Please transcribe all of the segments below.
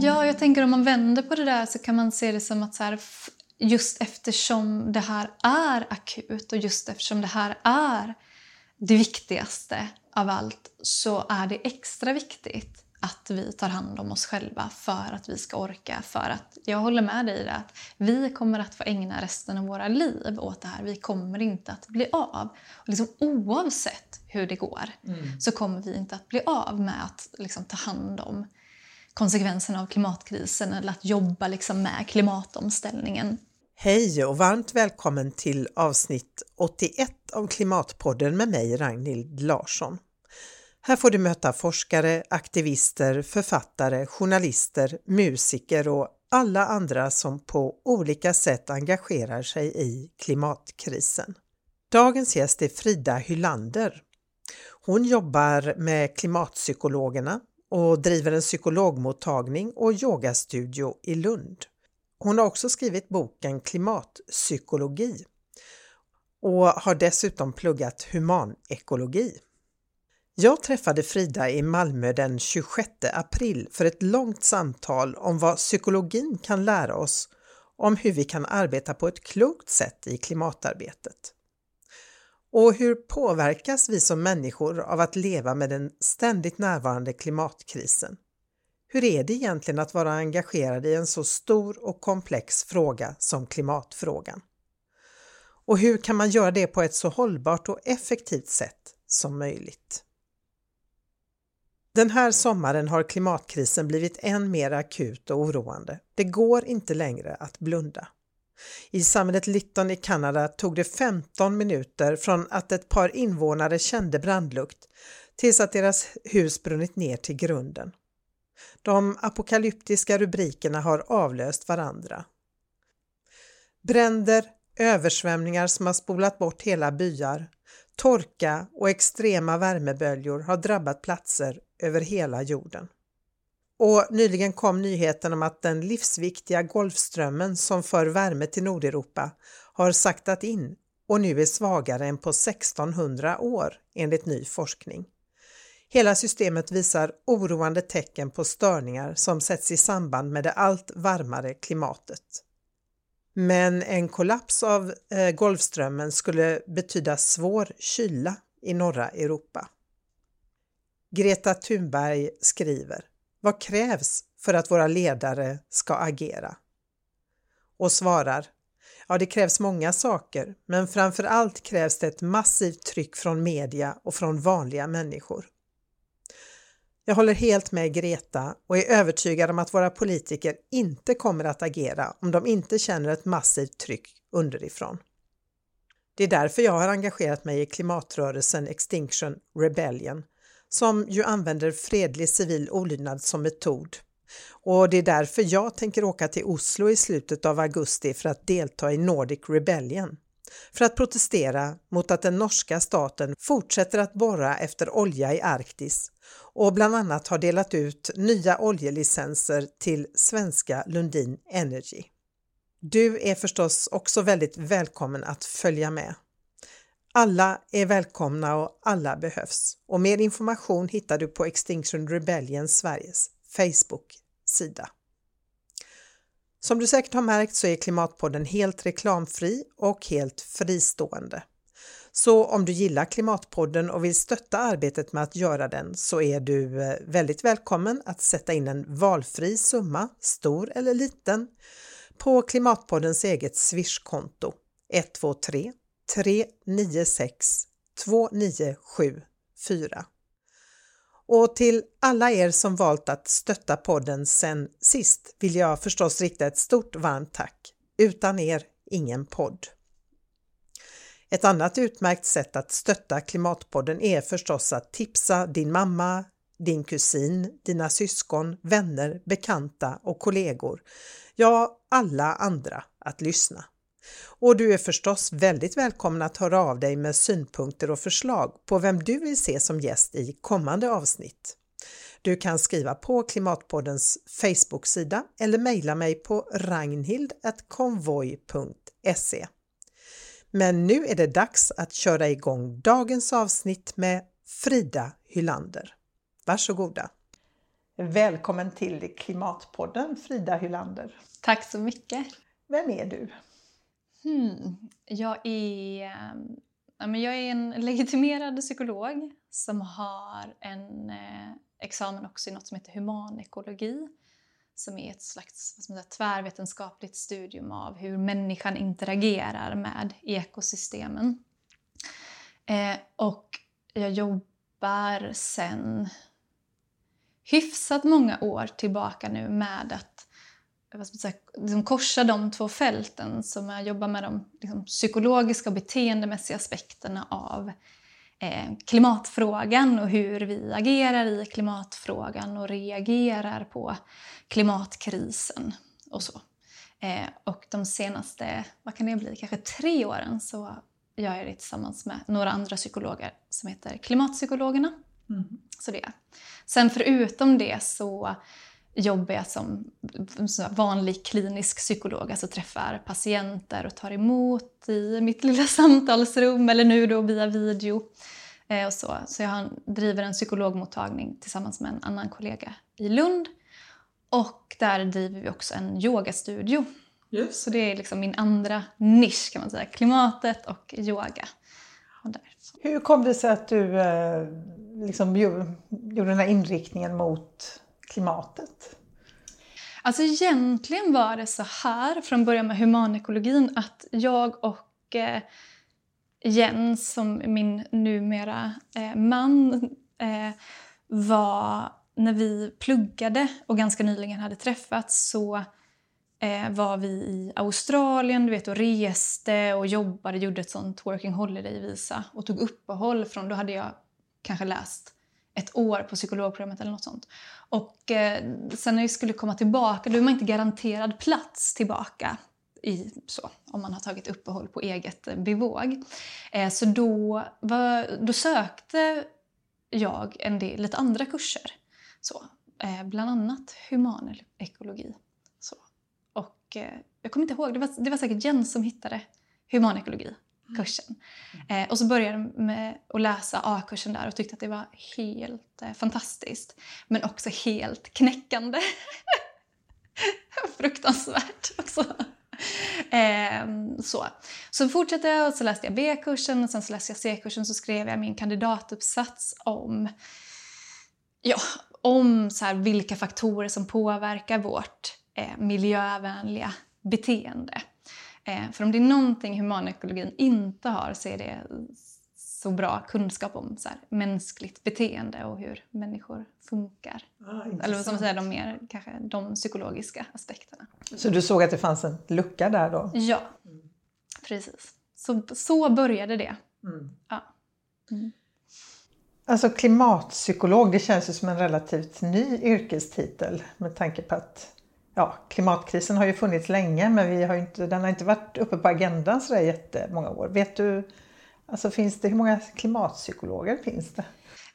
Ja, jag tänker om man vänder på det där så kan man se det som att så här, just eftersom det här är akut och just eftersom det här är det viktigaste av allt så är det extra viktigt att vi tar hand om oss själva för att vi ska orka. För att jag håller med dig i att vi kommer att få ägna resten av våra liv åt det här. Vi kommer inte att bli av. Och liksom, oavsett hur det går mm. så kommer vi inte att bli av med att liksom, ta hand om konsekvenserna av klimatkrisen eller att jobba liksom, med klimatomställningen. Hej och varmt välkommen till avsnitt 81 av Klimatpodden med mig Ragnhild Larsson. Här får du möta forskare, aktivister, författare, journalister, musiker och alla andra som på olika sätt engagerar sig i klimatkrisen. Dagens gäst är Frida Hylander. Hon jobbar med Klimatpsykologerna och driver en psykologmottagning och yogastudio i Lund. Hon har också skrivit boken Klimatpsykologi och har dessutom pluggat humanekologi. Jag träffade Frida i Malmö den 26 april för ett långt samtal om vad psykologin kan lära oss om hur vi kan arbeta på ett klokt sätt i klimatarbetet. Och hur påverkas vi som människor av att leva med den ständigt närvarande klimatkrisen? Hur är det egentligen att vara engagerad i en så stor och komplex fråga som klimatfrågan? Och hur kan man göra det på ett så hållbart och effektivt sätt som möjligt? Den här sommaren har klimatkrisen blivit än mer akut och oroande. Det går inte längre att blunda. I samhället Lytton i Kanada tog det 15 minuter från att ett par invånare kände brandlukt tills att deras hus brunnit ner till grunden. De apokalyptiska rubrikerna har avlöst varandra. Bränder, översvämningar som har spolat bort hela byar, torka och extrema värmeböljor har drabbat platser över hela jorden. Och nyligen kom nyheten om att den livsviktiga Golfströmmen som för värme till Nordeuropa har saktat in och nu är svagare än på 1600 år enligt ny forskning. Hela systemet visar oroande tecken på störningar som sätts i samband med det allt varmare klimatet. Men en kollaps av eh, Golfströmmen skulle betyda svår kyla i norra Europa. Greta Thunberg skriver vad krävs för att våra ledare ska agera? Och svarar Ja, det krävs många saker, men framför allt krävs det ett massivt tryck från media och från vanliga människor. Jag håller helt med Greta och är övertygad om att våra politiker inte kommer att agera om de inte känner ett massivt tryck underifrån. Det är därför jag har engagerat mig i klimatrörelsen Extinction Rebellion som ju använder fredlig civil olydnad som metod. Och det är därför jag tänker åka till Oslo i slutet av augusti för att delta i Nordic Rebellion för att protestera mot att den norska staten fortsätter att borra efter olja i Arktis och bland annat har delat ut nya oljelicenser till svenska Lundin Energy. Du är förstås också väldigt välkommen att följa med. Alla är välkomna och alla behövs och mer information hittar du på Extinction Rebellion Sveriges Facebook-sida. Som du säkert har märkt så är Klimatpodden helt reklamfri och helt fristående. Så om du gillar Klimatpodden och vill stötta arbetet med att göra den så är du eh, väldigt välkommen att sätta in en valfri summa, stor eller liten, på Klimatpoddens eget Swish-konto 123 396 2974. Och till alla er som valt att stötta podden sen sist vill jag förstås rikta ett stort varmt tack. Utan er, ingen podd. Ett annat utmärkt sätt att stötta Klimatpodden är förstås att tipsa din mamma, din kusin, dina syskon, vänner, bekanta och kollegor, ja alla andra att lyssna. Och du är förstås väldigt välkommen att höra av dig med synpunkter och förslag på vem du vill se som gäst i kommande avsnitt. Du kan skriva på Klimatpoddens Facebook-sida eller mejla mig på ragnhild.konvoj.se. Men nu är det dags att köra igång dagens avsnitt med Frida Hylander. Varsågoda! Välkommen till Klimatpodden Frida Hylander. Tack så mycket. Vem är du? Hmm. Jag, är, ehm, ja, men jag är en legitimerad psykolog som har en eh, examen också i något som heter humanekologi som är ett slags vad säga, tvärvetenskapligt studium av hur människan interagerar med ekosystemen. Eh, och jag jobbar sen hyfsat många år tillbaka nu med att vad ska säga, liksom korsa de två fälten som jag jobbar med de liksom, psykologiska och beteendemässiga aspekterna av eh, klimatfrågan och hur vi agerar i klimatfrågan och reagerar på klimatkrisen och så. Eh, och de senaste, vad kan det bli, kanske tre åren så gör jag det tillsammans med några andra psykologer som heter Klimatpsykologerna. Mm. Så det. Sen förutom det så jobbar jag som vanlig klinisk psykolog, alltså träffar patienter och tar emot i mitt lilla samtalsrum eller nu då via video. Eh, och så. så jag driver en psykologmottagning tillsammans med en annan kollega i Lund. Och där driver vi också en yogastudio. Yes. Så det är liksom min andra nisch kan man säga, klimatet och yoga. Och Hur kom det sig att du eh, liksom gjorde den här inriktningen mot klimatet? Alltså egentligen var det så här från början med humanekologin att jag och eh, Jens, som min numera eh, man, eh, var när vi pluggade och ganska nyligen hade träffats så eh, var vi i Australien du vet, och reste och jobbade, gjorde ett sånt working holiday-visa och tog uppehåll från, då hade jag kanske läst ett år på psykologprogrammet eller något sånt. Och eh, sen när vi skulle komma tillbaka, då är man inte garanterad plats tillbaka i, så, om man har tagit uppehåll på eget bevåg. Eh, så då, var, då sökte jag en del, lite andra kurser. Så, eh, bland annat humanekologi. Så. Och, eh, jag kommer inte ihåg, det var, det var säkert Jens som hittade humanekologi kursen. Mm. Eh, och så började jag med att läsa A-kursen där och tyckte att det var helt eh, fantastiskt. Men också helt knäckande. Fruktansvärt också. Eh, så. så fortsatte jag och så läste jag B-kursen och sen så läste jag C-kursen så skrev jag min kandidatuppsats om, ja, om så här, vilka faktorer som påverkar vårt eh, miljövänliga beteende. Eh, för om det är någonting humanekologin inte har så är det så bra kunskap om så här, mänskligt beteende och hur människor funkar. Ah, Eller som säger, de mer kanske de psykologiska aspekterna. Så du såg att det fanns en lucka där då? Ja, mm. precis. Så, så började det. Mm. Ja. Mm. Alltså klimatpsykolog, det känns ju som en relativt ny yrkestitel med tanke på att ja, klimatkrisen har ju funnits länge men vi har inte, den har inte varit uppe på agendan så jättemånga år. Vet du, alltså finns det, hur många klimatpsykologer finns det?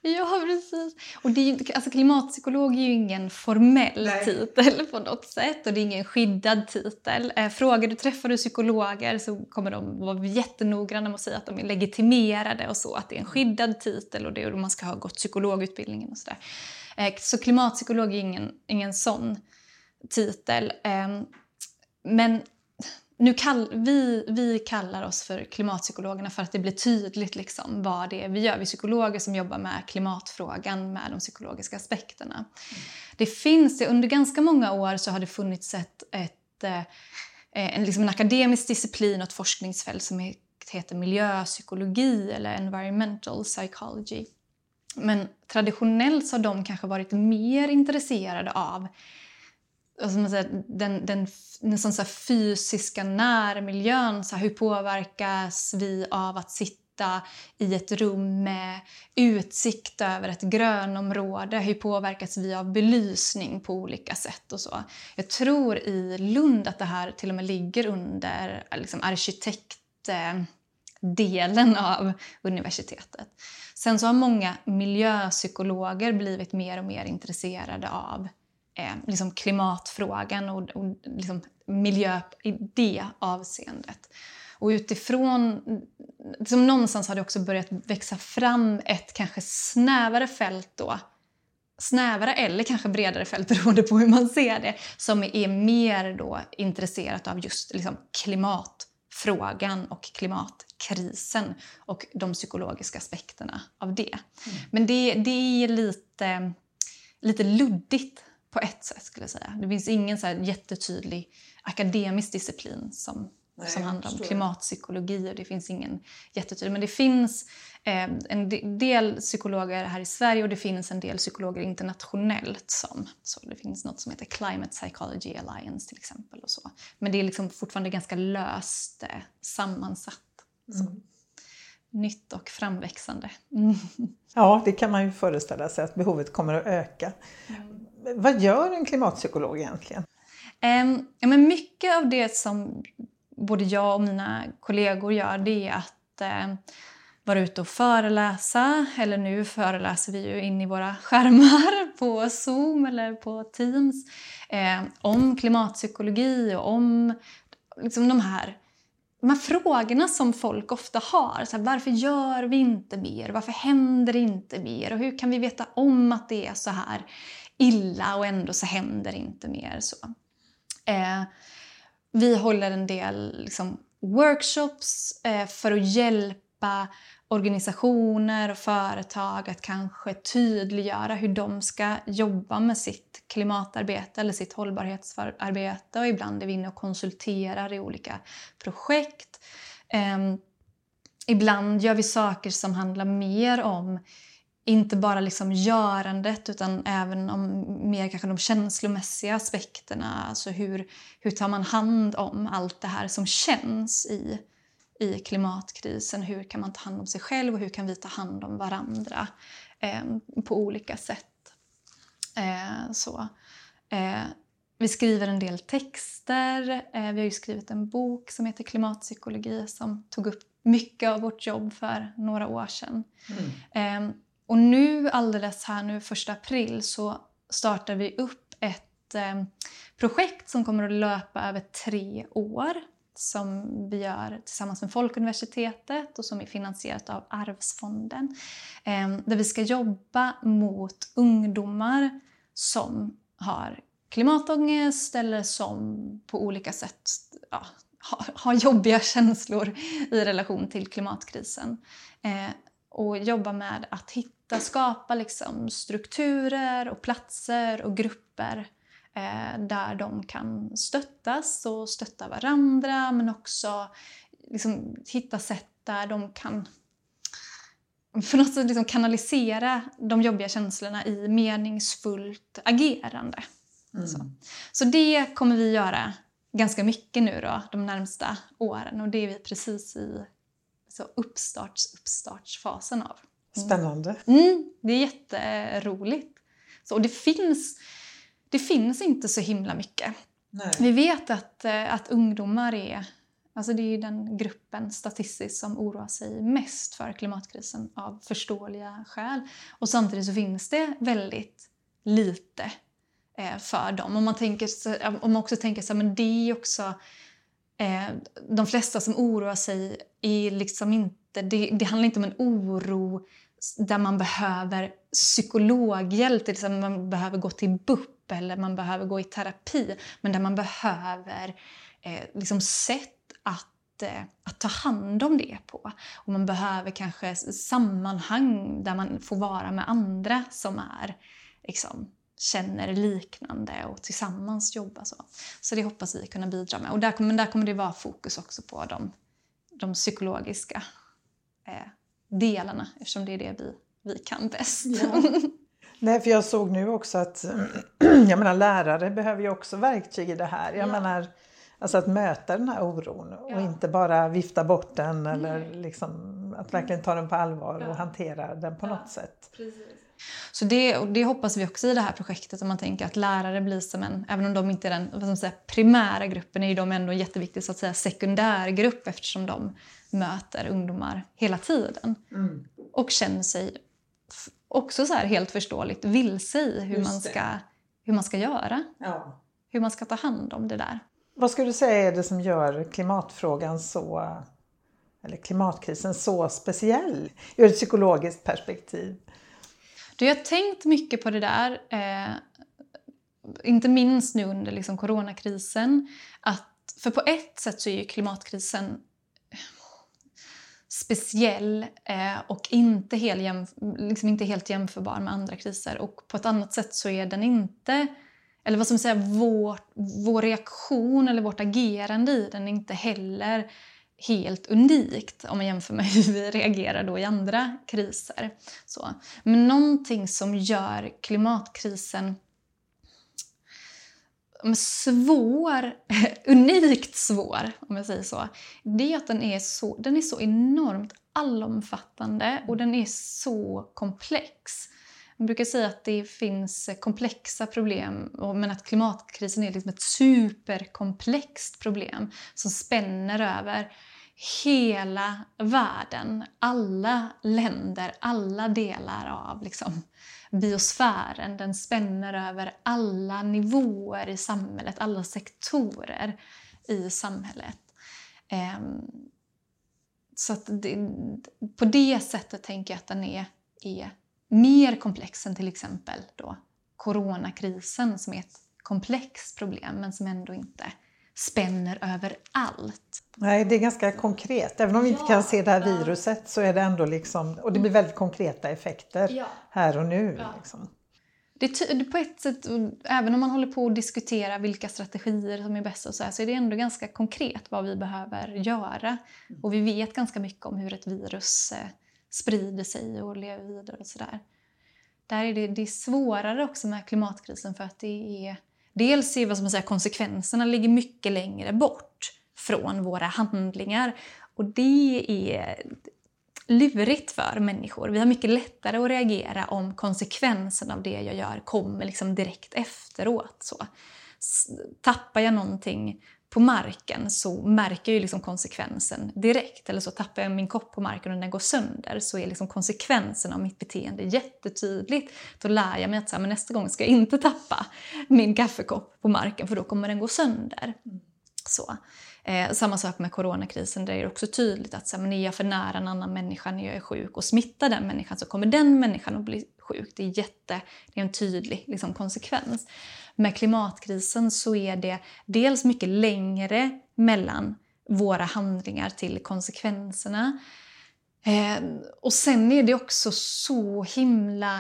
Ja, precis. Och det är, alltså, klimatpsykolog är ju ingen formell Nej. titel på något sätt och det är ingen skyddad titel. Eh, frågar du, träffar du psykologer så kommer de vara jättenoggranna med att säga att de är legitimerade och så, att det är en skyddad titel och det är man ska ha gått psykologutbildningen och sådär. Eh, så klimatpsykolog är ingen, ingen sån titel. Ehm, men nu kall, vi, vi kallar oss för klimatpsykologerna för att det blir tydligt liksom vad det är vi gör. Vi är psykologer som jobbar med klimatfrågan med de psykologiska aspekterna. Mm. Det finns, under ganska många år så har det funnits ett, ett, eh, en, liksom en akademisk disciplin och ett forskningsfält som heter miljöpsykologi eller environmental psychology. Men traditionellt så har de kanske varit mer intresserade av alltså man säger, den, den, den så fysiska närmiljön. Så här, hur påverkas vi av att sitta i ett rum med utsikt över ett grönområde? Hur påverkas vi av belysning på olika sätt? och så. Jag tror i Lund att det här till och med ligger under liksom, arkitektdelen av universitetet. Sen så har många miljöpsykologer blivit mer och mer intresserade av eh, liksom klimatfrågan och, och liksom miljö i det avseendet. Och utifrån, liksom någonstans har det också börjat växa fram ett kanske snävare fält då snävare eller kanske bredare fält beroende på hur man ser det, som är mer då intresserat av just liksom klimatfrågan och klimatkrisen och de psykologiska aspekterna av det. Mm. Men det, det är lite, lite luddigt på ett sätt skulle jag säga. Det finns ingen så jättetydlig akademisk disciplin som, Nej, som handlar om klimatpsykologi och det finns ingen jättetydlig, men det finns eh, en del psykologer här i Sverige och det finns en del psykologer internationellt som, så det finns något som heter Climate Psychology Alliance till exempel och så. Men det är liksom fortfarande ganska löst eh, sammansatt. Mm. Nytt och framväxande. Ja, det kan man ju föreställa sig att behovet kommer att öka. Mm vad gör en klimatpsykolog egentligen? Um, ja, men mycket av det som både jag och mina kollegor gör det är att eh, vara ute och föreläsa. Eller nu föreläser vi ju in i våra skärmar på Zoom eller på Teams eh, om klimatpsykologi och om liksom, de här de här frågorna som folk ofta har. Så här, varför gör vi inte mer? Varför händer det inte mer? Och hur kan vi veta om att det är så här? Illa och ändå så händer inte mer. Så. Eh, vi håller en del liksom, workshops eh, för att hjälpa organisationer och företag att kanske tydliggöra hur de ska jobba med sitt klimatarbete eller sitt hållbarhetsarbete. Och ibland är vi inne och konsulterar i olika projekt. Eh, ibland gör vi saker som handlar mer om inte bara liksom görandet utan även om mer kanske de känslomässiga aspekterna. Alltså hur, hur tar man hand om allt det här som känns i, i klimatkrisen? Hur kan man ta hand om sig själv och hur kan vi ta hand om varandra eh, på olika sätt? Eh, så. Eh, vi skriver en del texter. Eh, vi har ju skrivit en bok som heter Klimatpsykologi som tog upp mycket av vårt jobb för några år sedan. Mm. Och nu alldeles här nu första april så startar vi upp ett eh, projekt som kommer att löpa över tre år som vi gör tillsammans med Folkuniversitetet och som är finansierat av Arvsfonden. Eh, där vi ska jobba mot ungdomar som har klimatångest eller som på olika sätt ja, har, har jobbiga känslor i relation till klimatkrisen. Eh, och jobba med att hitta, skapa liksom strukturer och platser och grupper eh, där de kan stöttas och stötta varandra men också liksom, hitta sätt där de kan för något sätt liksom kanalisera de jobbiga känslorna i meningsfullt agerande. Mm. Så. så det kommer vi göra ganska mycket nu då, de närmsta åren och det är vi precis i så uppstarts, uppstartsfasen av. Spännande. Mm, det är jätteroligt. Så, och det finns, det finns inte så himla mycket. Nej. Vi vet att, eh, att ungdomar är Alltså det är den gruppen statistiskt som oroar sig mest för klimatkrisen av förståeliga skäl. Och samtidigt så finns det väldigt lite eh, för dem. Om man, tänker, om man också tänker så här, men det är också Eh, de flesta som oroar sig är liksom inte... Det, det handlar inte om en oro där man behöver psykologhjälp, till exempel man behöver gå till BUP eller man behöver gå i terapi, men där man behöver eh, liksom sätt att, eh, att ta hand om det på. Och man behöver kanske sammanhang där man får vara med andra som är liksom, känner liknande och tillsammans jobba så. Så det hoppas vi kunna bidra med. Och där kommer, där kommer det vara fokus också på de, de psykologiska eh, delarna eftersom det är det vi, vi kan bäst. Ja. Nej, för jag såg nu också att jag menar, lärare behöver ju också verktyg i det här. Jag ja. menar, alltså att möta den här oron och ja. inte bara vifta bort den eller liksom, att verkligen ta den på allvar och hantera den på något sätt. Precis. Så det, och det hoppas vi också i det här projektet, om man tänker att lärare blir som en, även om de inte är den vad ska man säga, primära gruppen, är ju de ändå en jätteviktig så att säga, sekundärgrupp eftersom de möter ungdomar hela tiden. Mm. Och känner sig också så helt förståeligt vilse i hur, man ska, hur man ska göra. Ja. Hur man ska ta hand om det där. Vad skulle du säga är det som gör klimatfrågan så, eller klimatkrisen så speciell ur ett psykologiskt perspektiv? Du, jag har tänkt mycket på det där. Eh, inte minst nu under liksom coronakrisen. Att, för på ett sätt så är klimatkrisen speciell eh, och inte, hel jämf- liksom inte helt jämförbar med andra kriser. Och på ett annat sätt så är den inte, eller vad ska man säga, vår, vår reaktion eller vårt agerande i den är inte heller helt unikt om man jämför med hur vi reagerar då i andra kriser. Så. Men någonting som gör klimatkrisen svår, unikt svår, om jag säger så, det är att den är så, den är så enormt allomfattande och den är så komplex. Man brukar säga att det finns komplexa problem men att klimatkrisen är liksom ett superkomplext problem som spänner över hela världen, alla länder, alla delar av liksom, biosfären. Den spänner över alla nivåer i samhället, alla sektorer i samhället. Ehm, så att det, på det sättet tänker jag att den är, är mer komplex än till exempel då coronakrisen som är ett komplext problem men som ändå inte spänner över allt. Nej, det är ganska konkret. Även om vi inte kan se det här viruset så är det ändå liksom, och det blir väldigt konkreta effekter ja. här och nu. Ja. Liksom. Det på ett sätt, även om man håller på att diskutera vilka strategier som är bäst och så, här, så är det ändå ganska konkret vad vi behöver göra. Och vi vet ganska mycket om hur ett virus eh, sprider sig och lever vidare och sådär. Där är det, det är svårare också med klimatkrisen för att det är Dels är vad man säga, konsekvenserna ligger mycket längre bort från våra handlingar. Och det är lurigt för människor. Vi har mycket lättare att reagera om konsekvensen av det jag gör kommer liksom direkt efteråt. Så. Tappar jag någonting på marken så märker jag ju liksom konsekvensen direkt. Eller så tappar jag min kopp på marken och den går sönder så är liksom konsekvensen av mitt beteende jättetydligt. Då lär jag mig att så här, men nästa gång ska jag inte tappa min kaffekopp på marken för då kommer den gå sönder. Så. Eh, samma sak med coronakrisen, där är det också tydligt att så här, men är jag för nära en annan människa när jag är sjuk och smittar den människan så kommer den människan att bli sjuk. Det är, jätte, det är en tydlig liksom, konsekvens. Med klimatkrisen så är det dels mycket längre mellan våra handlingar till konsekvenserna. Eh, och sen är det också så himla...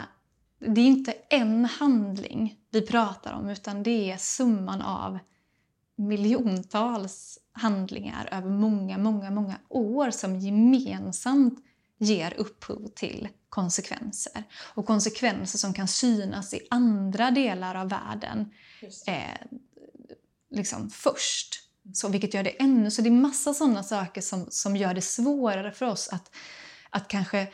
Det är inte en handling vi pratar om utan det är summan av miljontals handlingar över många, många, många år som gemensamt ger upphov till konsekvenser. Och konsekvenser som kan synas i andra delar av världen eh, liksom först. Så, vilket gör det ännu... Så det är massa sådana saker som, som gör det svårare för oss att, att kanske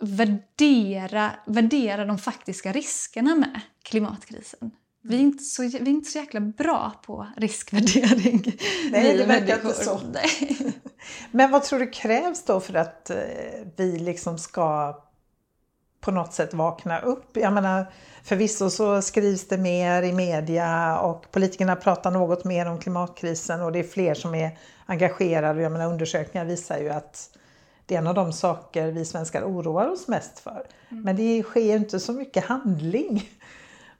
värdera, värdera de faktiska riskerna med klimatkrisen. Vi är, inte så, vi är inte så jäkla bra på riskvärdering. Nej, det verkar inte så. Men vad tror du krävs då för att eh, vi liksom ska på något sätt vakna upp? Jag menar, förvisso så skrivs det mer i media och politikerna pratar något mer om klimatkrisen och det är fler som är engagerade. Jag menar, undersökningar visar ju att det är en av de saker vi svenskar oroar oss mest för. Mm. Men det sker inte så mycket handling.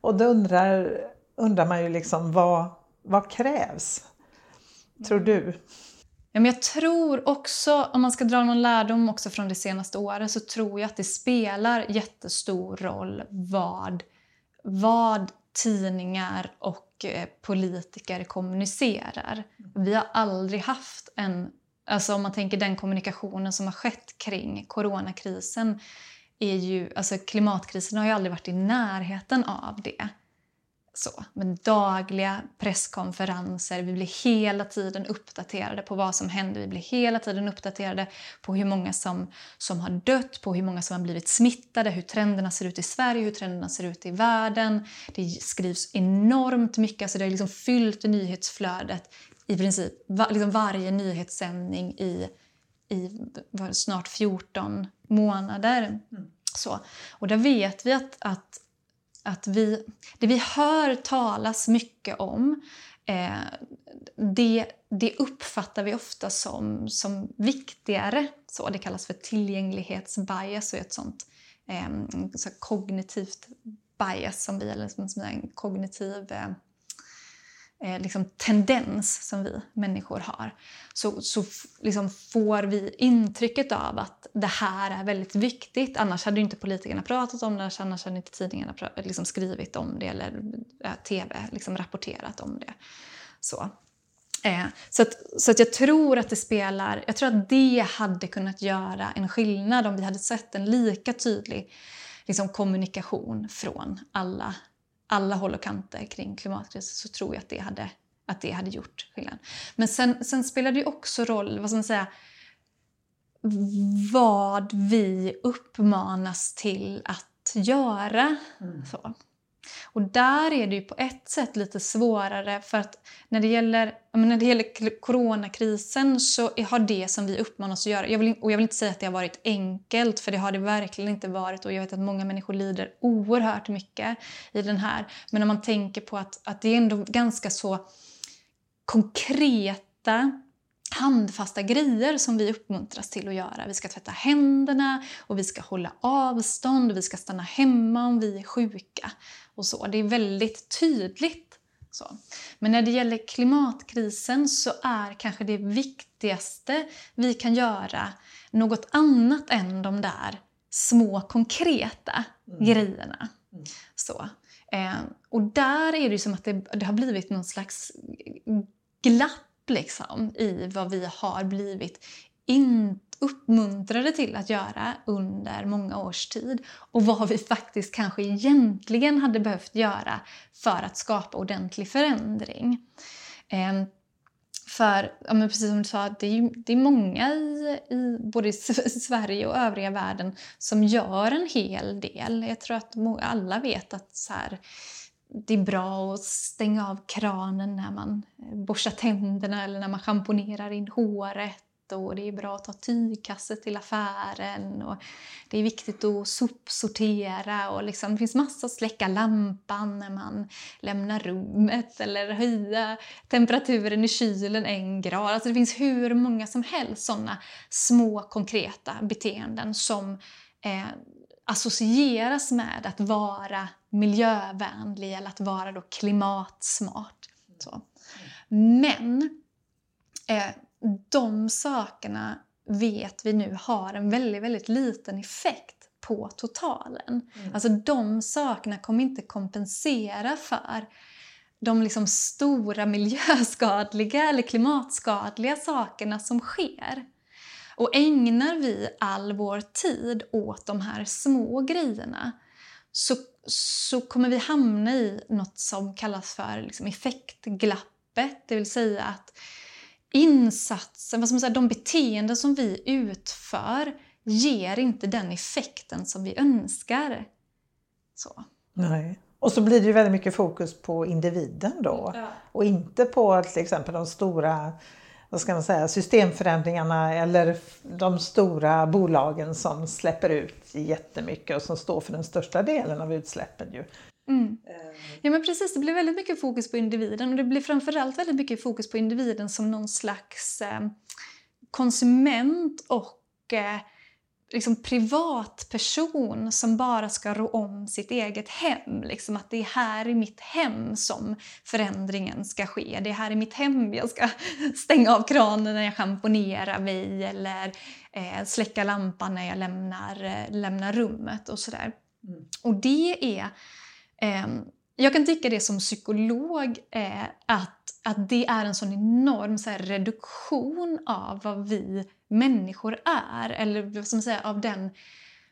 Och då undrar, undrar man ju liksom vad, vad krävs? Tror du? Ja, men jag tror också, om man ska dra någon lärdom också från det senaste året, så tror jag att det spelar jättestor roll vad, vad tidningar och eh, politiker kommunicerar. Vi har aldrig haft en... Alltså om man tänker den kommunikationen som har skett kring coronakrisen är ju, alltså klimatkrisen har ju aldrig varit i närheten av det. Så, med dagliga presskonferenser, vi blir hela tiden uppdaterade på vad som händer. Vi blir hela tiden uppdaterade på hur många som, som har dött, på hur många som har blivit smittade, hur trenderna ser ut i Sverige, hur trenderna ser ut i världen. Det skrivs enormt mycket, alltså det har liksom fyllt nyhetsflödet i princip var, liksom varje nyhetssändning i i snart 14 månader. Mm. Så. Och där vet vi att, att, att vi, det vi hör talas mycket om eh, det, det uppfattar vi ofta som, som viktigare. Så det kallas för tillgänglighetsbias och ett sånt eh, så kognitivt bias som vi, eller som, som en kognitiv eh, eh, liksom tendens som vi människor har så, så liksom får vi intrycket av att det här är väldigt viktigt. Annars hade inte politikerna pratat om det, annars hade inte tidningarna liksom skrivit om det eller eh, tv liksom rapporterat om det. Så. Eh, så att, så att jag tror att det spelar, jag tror att det hade kunnat göra en skillnad om vi hade sett en lika tydlig liksom, kommunikation från alla alla håll och kanter kring klimatkrisen så tror jag att det hade, att det hade gjort skillnad. Men sen, sen spelar det också roll, vad ska man säga, vad vi uppmanas till att göra. Mm. Så. Och där är det ju på ett sätt lite svårare för att när det gäller, när det gäller coronakrisen så har det som vi uppmanas att göra, jag vill, och jag vill inte säga att det har varit enkelt för det har det verkligen inte varit och jag vet att många människor lider oerhört mycket i den här. Men om man tänker på att, att det är ändå ganska så konkreta handfasta grejer som vi uppmuntras till att göra. Vi ska tvätta händerna och vi ska hålla avstånd och vi ska stanna hemma om vi är sjuka. och så. Det är väldigt tydligt. Så. Men när det gäller klimatkrisen så är kanske det viktigaste vi kan göra något annat än de där små konkreta mm. grejerna. Mm. Så. Eh, och där är det som att det, det har blivit någon slags glapp liksom, i vad vi har blivit in, uppmuntrade till att göra under många års tid och vad vi faktiskt kanske egentligen hade behövt göra för att skapa ordentlig förändring. Eh, för, ja, men precis som du sa, det är, det är många i, i både i Sverige och övriga världen som gör en hel del. Jag tror att alla vet att så här, det är bra att stänga av kranen när man eh, borstar tänderna eller när man schamponerar in håret. Och det är bra att ta tygkasse till affären. Och det är viktigt att sopsortera. Och liksom, det finns massor att släcka lampan när man lämnar rummet eller höja temperaturen i kylen en grad. Alltså det finns hur många som helst såna små konkreta beteenden som eh, associeras med att vara miljövänlig eller att vara då klimatsmart. Så. Men eh, de sakerna vet vi nu har en väldigt, väldigt liten effekt på totalen. Mm. Alltså de sakerna kommer inte kompensera för de liksom stora miljöskadliga eller klimatskadliga sakerna som sker. Och ägnar vi all vår tid åt de här små grejerna så, så kommer vi hamna i något som kallas för liksom effektglappet. Det vill säga att insatsen, vad ska man säga, de beteenden som vi utför ger inte den effekten som vi önskar. Så. Nej. Och så blir det ju väldigt mycket fokus på individen då ja. och inte på till exempel de stora vad ska man säga, systemförändringarna eller de stora bolagen som släpper ut jättemycket och som står för den största delen av utsläppen. Ju. Mm. Ja men precis, det blir väldigt mycket fokus på individen och det blir framförallt väldigt mycket fokus på individen som någon slags eh, konsument och eh, liksom privatperson som bara ska rå om sitt eget hem. Liksom att det är här i mitt hem som förändringen ska ske. Det är här i mitt hem jag ska stänga av kranen när jag schamponerar mig eller eh, släcka lampan när jag lämnar, eh, lämnar rummet och sådär. Mm. Och det är... Eh, jag kan tycka det som psykolog eh, att, att det är en sån enorm så här, reduktion av vad vi människor är. Eller vad ska man säga, av den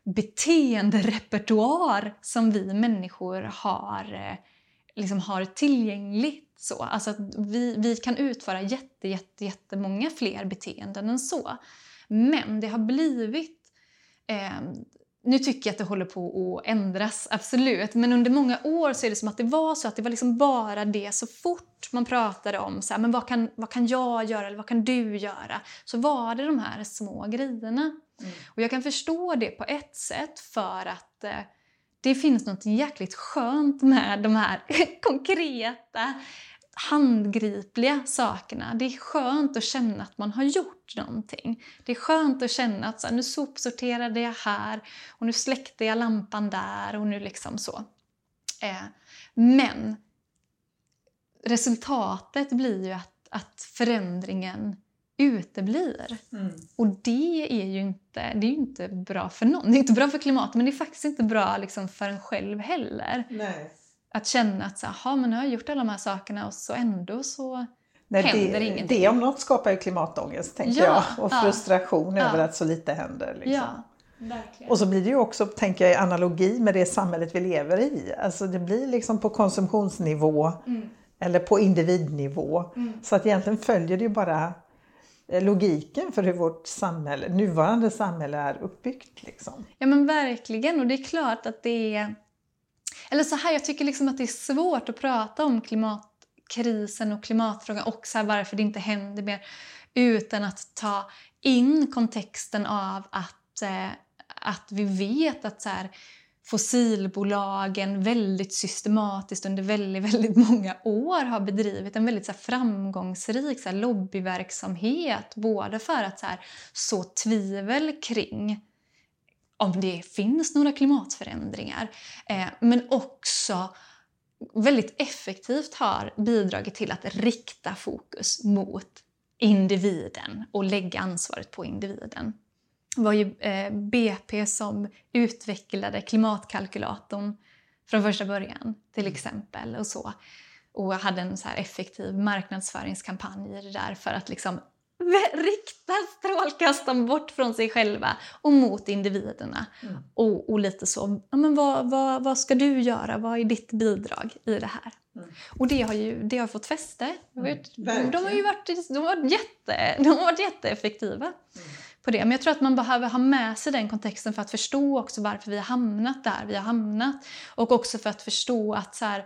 beteenderepertoar som vi människor har, eh, liksom har tillgängligt. Så. Alltså att vi, vi kan utföra jätte, jätte, jättemånga fler beteenden än så. Men det har blivit eh, nu tycker jag att det håller på att ändras, absolut. Men under många år så är det som att det var så att det var liksom bara det så fort man pratade om så här, men vad kan, vad kan jag göra eller vad kan du göra? Så var det de här små grejerna. Mm. Och jag kan förstå det på ett sätt för att eh, det finns något jäkligt skönt med de här konkreta handgripliga sakerna. Det är skönt att känna att man har gjort någonting. Det är skönt att känna att så här, nu sopsorterade jag här och nu släckte jag lampan där och nu liksom så. Eh, men resultatet blir ju att, att förändringen uteblir. Mm. Och det är ju inte, det är inte bra för någon. Det är inte bra för klimatet men det är faktiskt inte bra liksom för en själv heller. Nej. Att känna att så, aha, men nu har jag gjort alla de här sakerna och så ändå så Nej, händer det, ingenting. Det om något skapar ju klimatångest tänker ja, jag och frustration ja, över att så lite händer. Liksom. Verkligen. och så blir det ju också, tänker jag, i analogi med det samhället vi lever i. Alltså det blir liksom på konsumtionsnivå mm. eller på individnivå. Mm. Så att egentligen följer det ju bara Eh, logiken för hur vårt samhälle, nuvarande samhälle är uppbyggt. Liksom. Ja men verkligen och det är klart att det är... Eller så här, jag tycker liksom att det är svårt att prata om klimatkrisen och klimatfrågan och så varför det inte händer mer utan att ta in kontexten av att, eh, att vi vet att så här, fossilbolagen väldigt systematiskt under väldigt, väldigt många år har bedrivit en väldigt så här, framgångsrik så här, lobbyverksamhet både för att så, här, så tvivel kring om det finns några klimatförändringar eh, men också väldigt effektivt har bidragit till att rikta fokus mot individen och lägga ansvaret på individen Det var ju eh, BP som utvecklade klimatkalkylatorn från första början till exempel. och så. Och hade en så här effektiv marknadsföringskampanj i det där för att liksom rikta strålkastaren bort från sig själva och mot individerna. Mm. Och, och, lite så, ja, men vad, vad, vad ska du göra? Vad är ditt bidrag i det här? Mm. Och det har ju det har fått fäste. Mm. De, har ju varit, de har varit, jätte, de har varit jätteeffektiva. Mm på det. Men jag tror att man behöver ha med sig den kontexten för att förstå också varför vi har hamnat där vi har hamnat. Och också för att förstå att så här,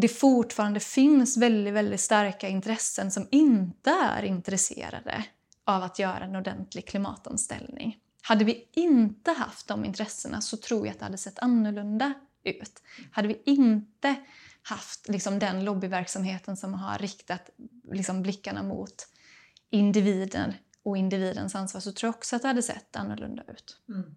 det fortfarande finns väldigt, väldigt starka intressen som inte är intresserade av att göra en ordentlig klimatomställning. Hade vi inte haft de intressena så tror jag att det hade sett annorlunda ut. Hade vi inte haft liksom, den lobbyverksamheten som har riktat liksom, blickarna mot individen och individens ansvar så tror jag också att det hade sett annorlunda ut. Mm.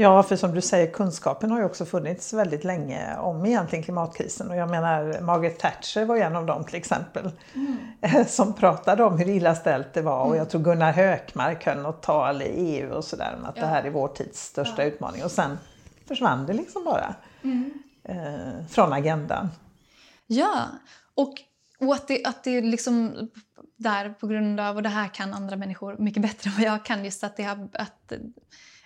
Ja, för som du säger, kunskapen har ju också funnits väldigt länge om egentligen klimatkrisen. Och jag menar, Margaret Thatcher var en av dem till exempel. Mm. Som pratade om hur illa ställt det var. Mm. Och jag tror Gunnar Hökmark höll något tal i EU och sådär om att ja. det här är vår tids största ja. utmaning. Och sen försvann det liksom bara mm. eh, från agendan. Ja, och, och att det, att det liksom där på grund av, och det här kan andra människor mycket bättre än vad jag kan, just att, det har, att,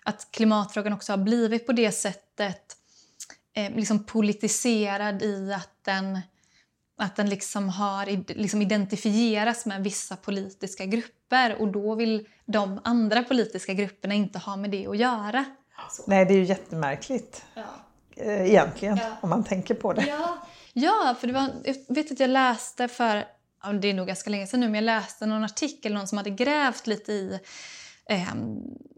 att klimatfrågan också har blivit på det sättet eh, liksom politiserad i att den, att den liksom har liksom identifieras med vissa politiska grupper och då vill de andra politiska grupperna inte ha med det att göra. Så. Nej, det är ju jättemärkligt ja. Eh, egentligen ja. om man tänker på det. Ja, ja för det var, jag vet att jag läste för det är nog ganska länge sedan nu, men jag läste någon artikel, någon som hade grävt lite i eh,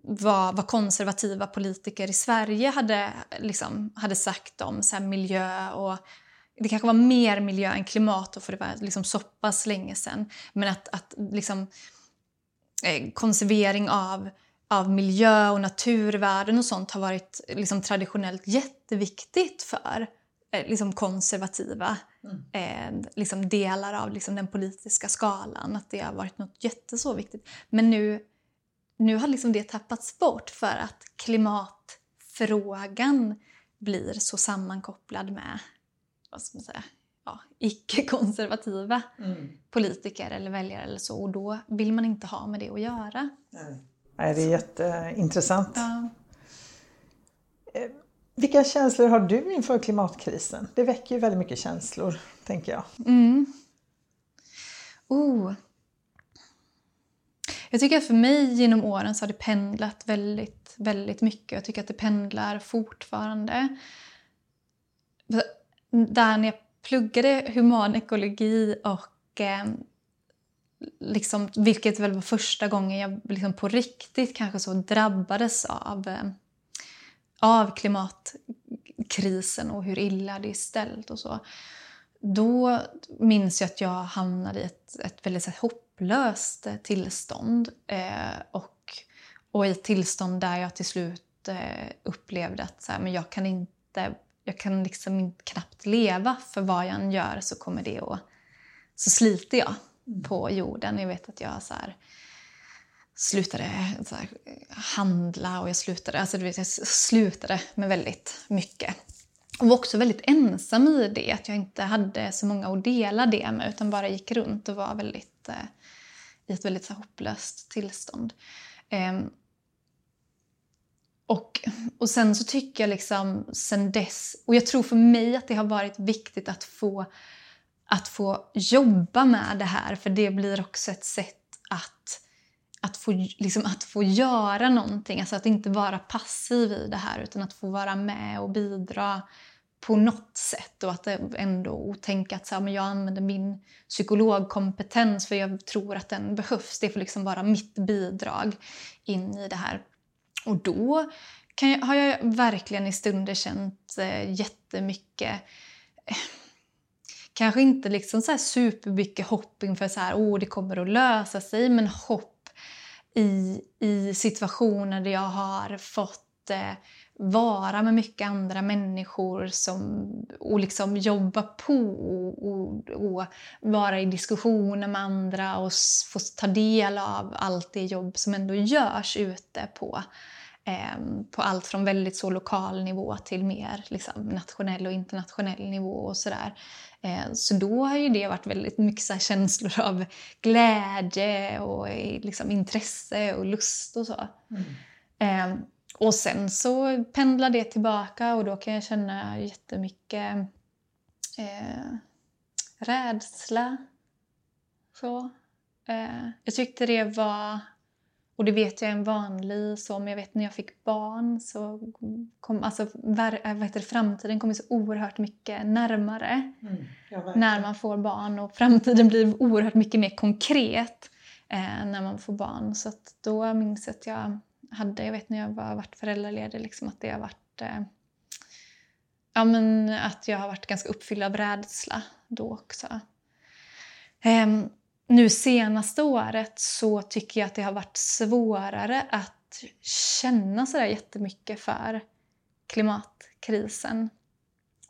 vad, vad, konservativa politiker i Sverige hade, liksom, hade sagt om så miljö och det kanske var mer miljö än klimat, för det var liksom så pass länge sedan. Men att, att liksom, eh, konservering av, av miljö och naturvärden och sånt har varit liksom, traditionellt jätteviktigt för eh, liksom, konservativa mm. eh, liksom delar av liksom den politiska skalan. Att det har varit något jätteså viktigt. Men nu, nu har liksom det tappats bort för att klimatfrågan blir så sammankopplad med vad ska man säga, ja, icke-konservativa mm. politiker eller väljare eller så. Och då vill man inte ha med det att göra. Nej, Nej det är jätteintressant. Ja. Eh, vilka känslor har du inför klimatkrisen? Det väcker ju väldigt mycket känslor, tänker jag. Mm. Oh. Jag tycker att för mig genom åren så har det pendlat väldigt, väldigt mycket. Jag tycker att det pendlar fortfarande. Där när jag pluggade humanekologi och eh, liksom, vilket väl var första gången jag liksom på riktigt kanske så drabbades av eh, av klimatkrisen och hur illa det är ställt och så. då minns jag att jag hamnade i ett, ett väldigt så här, hopplöst eh, tillstånd. Eh, och, och i ett tillstånd där jag till slut eh, upplevde att så här, men jag kan inte jag kan liksom inte knappt leva för vad jag än gör så kommer det att... Så sliter jag mm. på jorden. Jag vet att jag så här, slutade så här, handla och jag slutade, alltså du vet, jag slutade med väldigt mycket. Och var också väldigt ensam i det, att jag inte hade så många att dela det med utan bara gick runt och var väldigt, eh, i ett väldigt så här, hopplöst tillstånd. Eh, och, och sen så tycker jag liksom sen dess, och jag tror för mig att det har varit viktigt att få, att få jobba med det här för det blir också ett sätt att att få, liksom, att få göra någonting, alltså att inte vara passiv i det här utan att få vara med och bidra på något sätt och att ändå tänka att så här, men jag använder min psykologkompetens för jag tror att den behövs. Det får liksom vara mitt bidrag in i det här. Och då jag, har jag verkligen i stunder känt eh, jättemycket eh, Kanske inte liksom så här supermycket hopp inför så här, oh, det kommer att lösa sig, men hopp i, i situationer där jag har fått eh, vara med mycket andra människor som, och liksom jobba på och, och, vara i diskussioner med andra och få ta del av allt det jobb som ändå görs ute på, eh, på allt från väldigt så lokal nivå till mer liksom, nationell och internationell nivå och sådär. Eh, så då har ju det varit väldigt mycket känslor av glädje och liksom intresse och lust och så. Mm. Eh, och sen så pendlar det tillbaka och då kan jag känna jättemycket eh, rädsla. Så. Eh, jag tyckte det var och det vet jag är en vanlig så, men jag vet när jag fick barn så kom alltså, ver, äh, vad heter det, framtiden kommer så oerhört mycket närmare mm, när man får barn och framtiden blir oerhört mycket mer konkret eh, när man får barn. Så då minns jag att jag hade, jag vet när jag var, varit föräldraledig, liksom, att det har varit eh, ja, men att jag har varit ganska uppfylld av rädsla då också. Eh, nu senaste året så tycker jag att det har varit svårare att känna sådär jättemycket för klimatkrisen.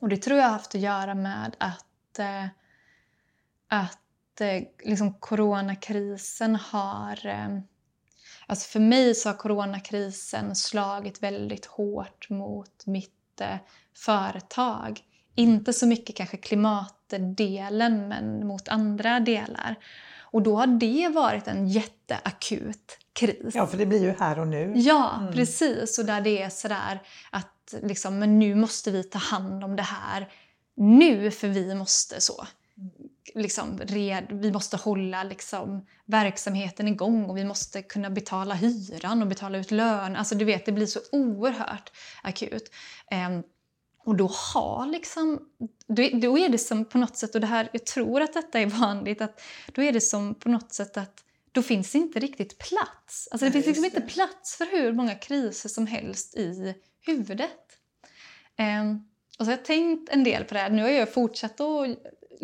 Och det tror jag har haft att göra med att, eh, att eh, liksom coronakrisen har... Ehm, Alltså för mig så har coronakrisen slagit väldigt hårt mot mitt eh, företag. Inte så mycket kanske klimatdelen, men mot andra delar. Och då har det varit en jätteakut kris. Ja, för det blir ju här och nu. Ja, mm. precis. Och där det är sådär att liksom, men nu måste vi ta hand om det här nu, för vi måste så. Liksom, red, vi måste hålla liksom, verksamheten igång och vi måste kunna betala hyran och betala ut lön. Alltså du vet, det blir så oerhört akut. Um, och då har liksom, då, är det som på något sätt, och det här, jag tror att detta är vanligt, att då är det som på något sätt att då finns det inte riktigt plats. Alltså det finns liksom inte plats för hur många kriser som helst i huvudet. Um, och så har jag tänkt en del på det här. Nu har jag fortsatt att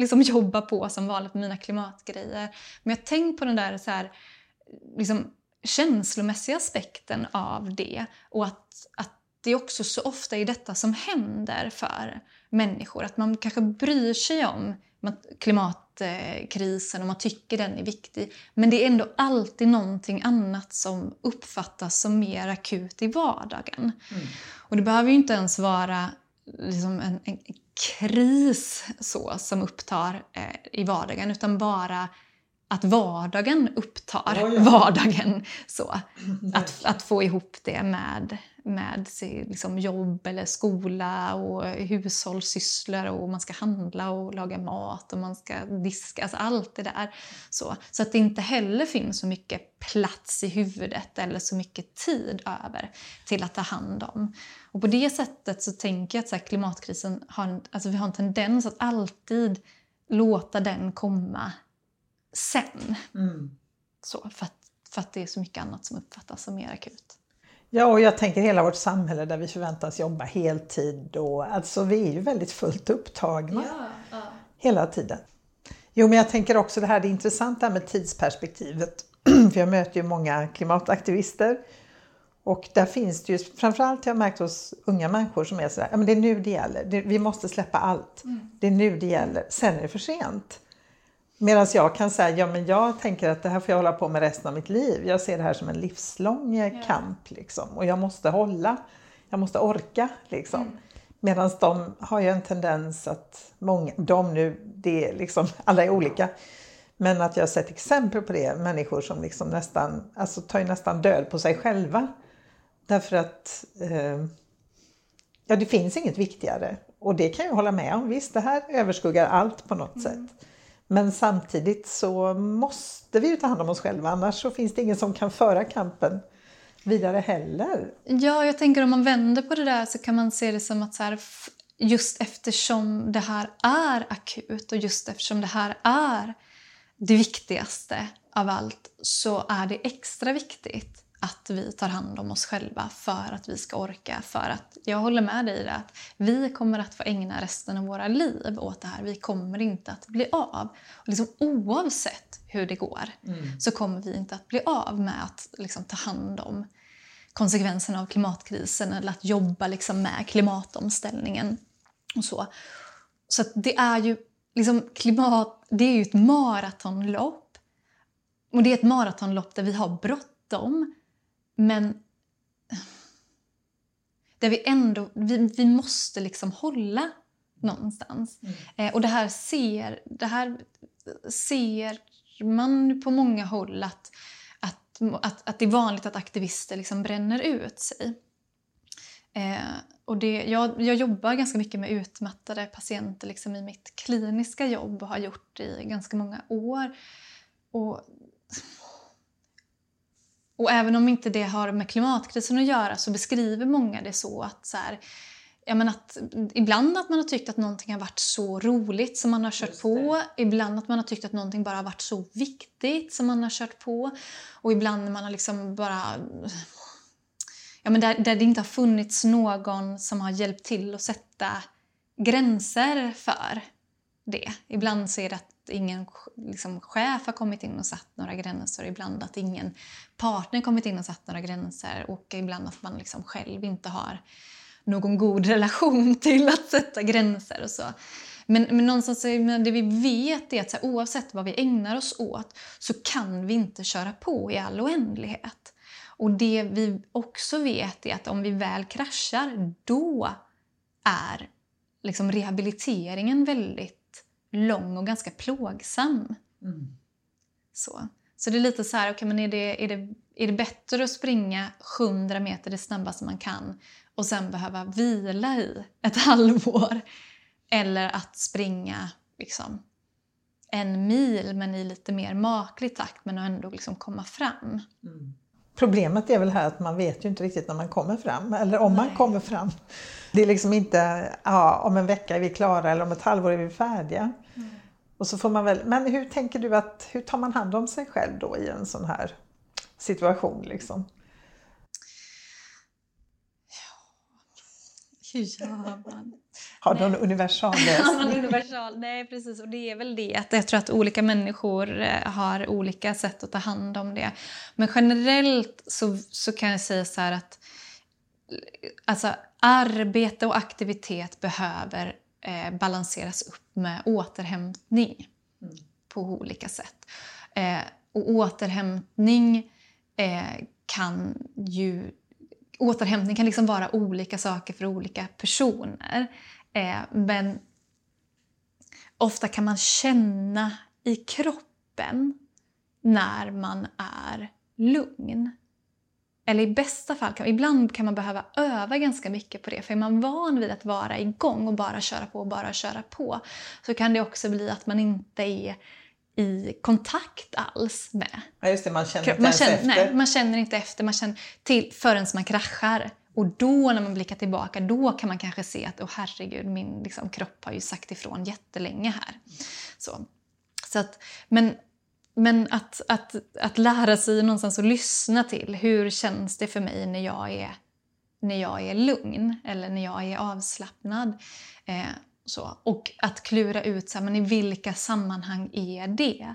liksom jobba på som vanligt med mina klimatgrejer. Men jag tänkt på den där så här, liksom, känslomässiga aspekten av det och att, att det är också så ofta i detta som händer för människor. Att man kanske bryr sig om klimatkrisen och man tycker den är viktig. Men det är ändå alltid någonting annat som uppfattas som mer akut i vardagen. Mm. Och det behöver ju inte ens vara liksom en, en kris så som upptar eh, i vardagen utan bara att vardagen upptar ja, ja. vardagen. Så. Att, att få ihop det med, med liksom jobb eller skola och hushållssysslor och man ska handla och laga mat och man ska diska, alltså allt det där. Så, så att det inte heller finns så mycket plats i huvudet eller så mycket tid över till att ta hand om. Och på det sättet så tänker jag att så klimatkrisen har en, alltså vi har en tendens att alltid låta den komma sen. Mm. Så, för, att, för att det är så mycket annat som uppfattas som mer akut. Ja, och jag tänker hela vårt samhälle där vi förväntas jobba heltid och alltså vi är ju väldigt fullt upptagna. Ja, ja. hela tiden. Jo, men jag tänker också det här, det är intressant det här med tidsperspektivet. För jag möter ju många klimataktivister och där finns det ju, framförallt har jag märkt hos unga människor som är sådär, ja men det är nu det gäller, det, vi måste släppa allt. Mm. Det är nu det gäller, sen är det för sent. Medan jag kan säga, ja men jag tänker att det här får jag hålla på med resten av mitt liv. Jag ser det här som en livslång yeah. kamp liksom. Och jag måste hålla, jag måste orka liksom. Mm. Medan de har ju en tendens att, många, de nu, det är liksom, alla är olika. Men att jag har sett exempel på det, människor som liksom nästan, alltså tar ju nästan död på sig själva. Därför att eh, ja, det finns inget viktigare. Och det kan jag hålla med om. Visst, det här överskuggar allt på något mm. sätt. Men samtidigt så måste vi ju ta hand om oss själva, annars så finns det ingen som kan föra kampen vidare heller. Ja, jag tänker om man vänder på det där så kan man se det som att så här, just eftersom det här är akut och just eftersom det här är det viktigaste av allt så är det extra viktigt att vi tar hand om oss själva för att vi ska orka. För att jag håller med dig i det att vi kommer att få ägna resten av våra liv åt det här. Vi kommer inte att bli av. Och liksom, oavsett hur det går mm. så kommer vi inte att bli av med att liksom, ta hand om konsekvenserna av klimatkrisen eller att jobba liksom, med klimatomställningen. och Så Så det är ju liksom, klimat, det är ju ett maratonlopp. Och det är ett maratonlopp där vi har bråttom men där vi ändå vi, vi måste liksom hålla någonstans. Mm. Eh, och det här, ser, det här ser man på många håll att, att, att, att det är vanligt att aktivister liksom bränner ut sig. Eh, och det, jag, jag jobbar ganska mycket med utmattade patienter liksom i mitt kliniska jobb och har gjort det i ganska många år. Och och även om inte det har med klimatkrisen att göra så beskriver många det så att så här, ja, men att ibland att man har tyckt att någonting har varit så roligt som man har kört på. Ibland att man har tyckt att någonting bara har varit så viktigt som man har kört på. Och ibland när man har liksom bara... Ja, men där, där det inte har funnits någon som har hjälpt till att sätta gränser för det. Ibland så är det att ingen liksom, chef har kommit in och satt några gränser. Ibland att ingen partner kommit in och satt några gränser. Och ibland att man liksom själv inte har någon god relation till att sätta gränser och så. Men, men någonstans, det vi vet är att här, oavsett vad vi ägnar oss åt så kan vi inte köra på i all oändlighet. Och det vi också vet är att om vi väl kraschar, då är liksom rehabiliteringen väldigt lång och ganska plågsam. Mm. Så. så det är lite så här, okay, men är, det, är, det, är det bättre att springa 100 meter det snabbaste man kan och sen behöva vila i ett halvår? Eller att springa liksom, en mil men i lite mer maklig takt men ändå liksom komma fram? Mm. Problemet är väl här att man vet ju inte riktigt när man kommer fram, eller om Nej. man kommer fram. Det är liksom inte ja, om en vecka är vi klara eller om ett halvår är vi färdiga. Mm. Och så får man väl, men hur tänker du att, hur tar man hand om sig själv då i en sån här situation? Liksom? Hur gör man? Har någon universal lösning? universal, nej precis. Och det är väl det att jag tror att olika människor eh, har olika sätt att ta hand om det. Men generellt så, så kan jag säga så här att alltså, arbete och aktivitet behöver eh, balanseras upp med återhämtning mm. på olika sätt. Eh, och återhämtning eh, kan ju återhämtning kan liksom vara olika saker för olika personer. Eh, men ofta kan man känna i kroppen när man är lugn. Eller i bästa fall, kan, ibland kan man behöva öva ganska mycket på det. För är man van vid att vara igång och bara köra på och bara köra på så kan det också bli att man inte är i kontakt alls med Ja just det, man känner inte man känner, efter. Nej, man känner inte efter man känner till förrän man kraschar. Och då när man blickar tillbaka, då kan man kanske se att oh, herregud, min liksom, kropp har ju sagt ifrån jättelänge här. Så, så att, men men att, att, att lära sig någonstans att lyssna till hur känns det för mig när jag är, när jag är lugn eller när jag är avslappnad. Eh, Så. Och att klura ut så här, men i vilka sammanhang är det.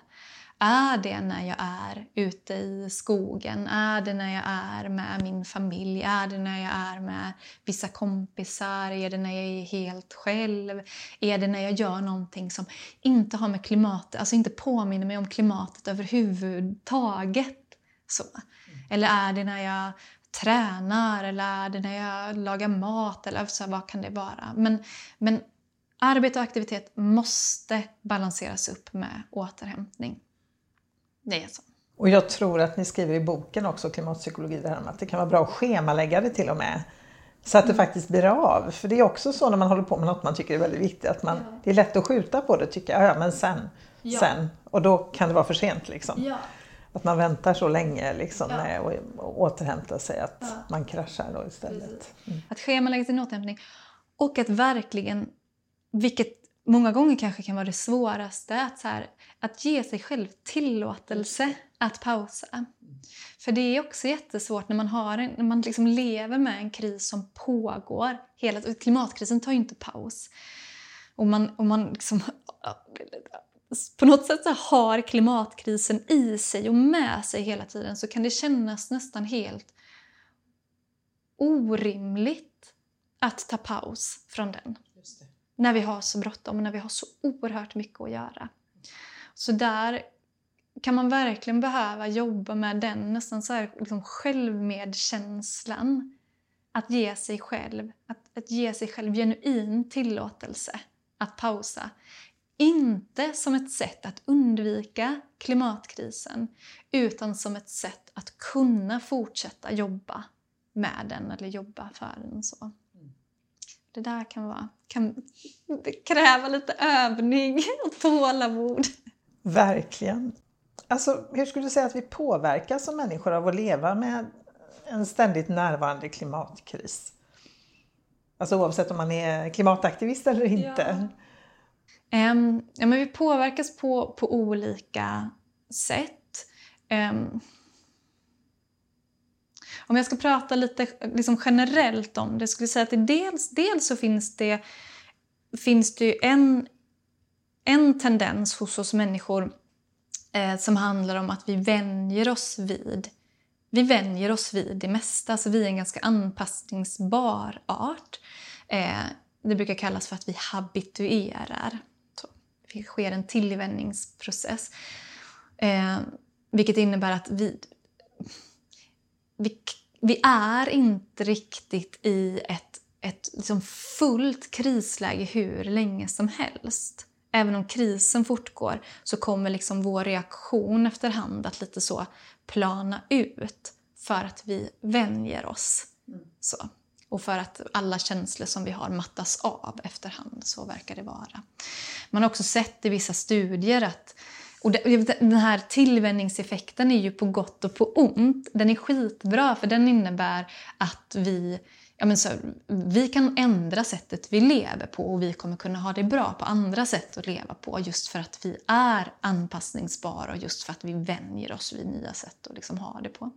Är det när jag är ute i skogen? Är det när jag är med min familj? Är det när jag är med vissa kompisar? Är det när jag är helt själv? Är det när jag gör någonting som inte har med klimatet, alltså inte påminner mig om klimatet överhuvudtaget? Så. Eller är det när jag tränar eller är det när jag lagar mat eller så, vad kan det vara? Men, men arbete och aktivitet måste balanseras upp med återhämtning. Det är så. Och jag tror att ni skriver i boken också, Klimatpsykologi, det här att det kan vara bra att schemalägga det till och med. Så att det mm. faktiskt blir av. För det är också så när man håller på med något man tycker är väldigt viktigt, att man, ja. det är lätt att skjuta på det tycker jag. Ja, men sen, ja. sen. Och då kan det vara för sent liksom. Ja. Att man väntar så länge liksom ja. med att återhämta sig, att man kraschar då istället. Mm. Att schemalägga sin återhämtning och att verkligen, vilket många gånger kanske kan vara det svåraste, att, så här, att ge sig själv tillåtelse att pausa. För det är också jättesvårt när man, har en, när man liksom lever med en kris som pågår. Hela, klimatkrisen tar ju inte paus. Och man, och man liksom, på något sätt så har klimatkrisen i sig och med sig hela tiden så kan det kännas nästan helt orimligt att ta paus från den. När vi har så bråttom och när vi har så oerhört mycket att göra. Så där kan man verkligen behöva jobba med den nästan så här, liksom självmedkänslan. Att ge sig själv, att, att ge sig själv genuin tillåtelse att pausa. Inte som ett sätt att undvika klimatkrisen utan som ett sätt att kunna fortsätta jobba med den eller jobba för den. Så. Det där kan, vara, kan kräva lite övning och tålamod. Verkligen. Alltså, hur skulle du säga att vi påverkas som människor av att leva med en ständigt närvarande klimatkris? Alltså oavsett om man är klimataktivist eller inte. Ja. Um, ja, men vi påverkas på, på olika sätt. Um, om jag ska prata lite liksom generellt om det, skulle jag säga att det dels, dels så finns det, finns det en, en tendens hos oss människor eh, som handlar om att vi vänjer oss vid vi vänjer oss vid det mesta, alltså vi är en ganska anpassningsbar art. Eh, det brukar kallas för att vi habituerar. Så, det sker en tillvänjningsprocess. Eh, vilket innebär att vi, vi, vi är inte riktigt i ett, ett liksom fullt krisläge hur länge som helst. Även om krisen fortgår så kommer liksom vår reaktion efterhand att lite så plana ut för att vi vänjer oss. Mm. Så. Och för att alla känslor som vi har mattas av efterhand. Så verkar det vara. Man har också sett i vissa studier att och den här tillvänjningseffekten är ju på gott och på ont. Den är skitbra för den innebär att vi, ja men så, vi kan ändra sättet vi lever på och vi kommer kunna ha det bra på andra sätt att leva på just för att vi är anpassningsbara och just för att vi vänjer oss vid nya sätt att liksom ha det på.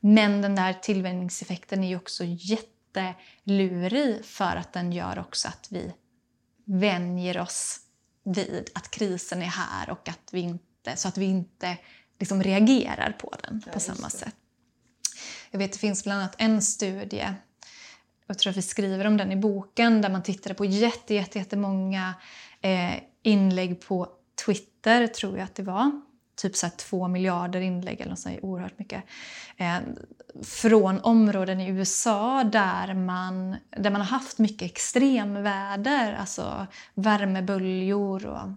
Men den där tillvänjningseffekten är ju också jättelurig för att den gör också att vi vänjer oss vid att krisen är här och att vi inte, så att vi inte liksom reagerar på den ja, på samma sätt. Jag vet det finns bland annat en studie, jag tror att vi skriver om den i boken, där man tittade på jätte, jätte, jättemånga eh, inlägg på Twitter, tror jag att det var. Typ så två miljarder inlägg eller något sånt, oerhört mycket. Eh, från områden i USA där man, där man har haft mycket extremväder, alltså värmeböljor och,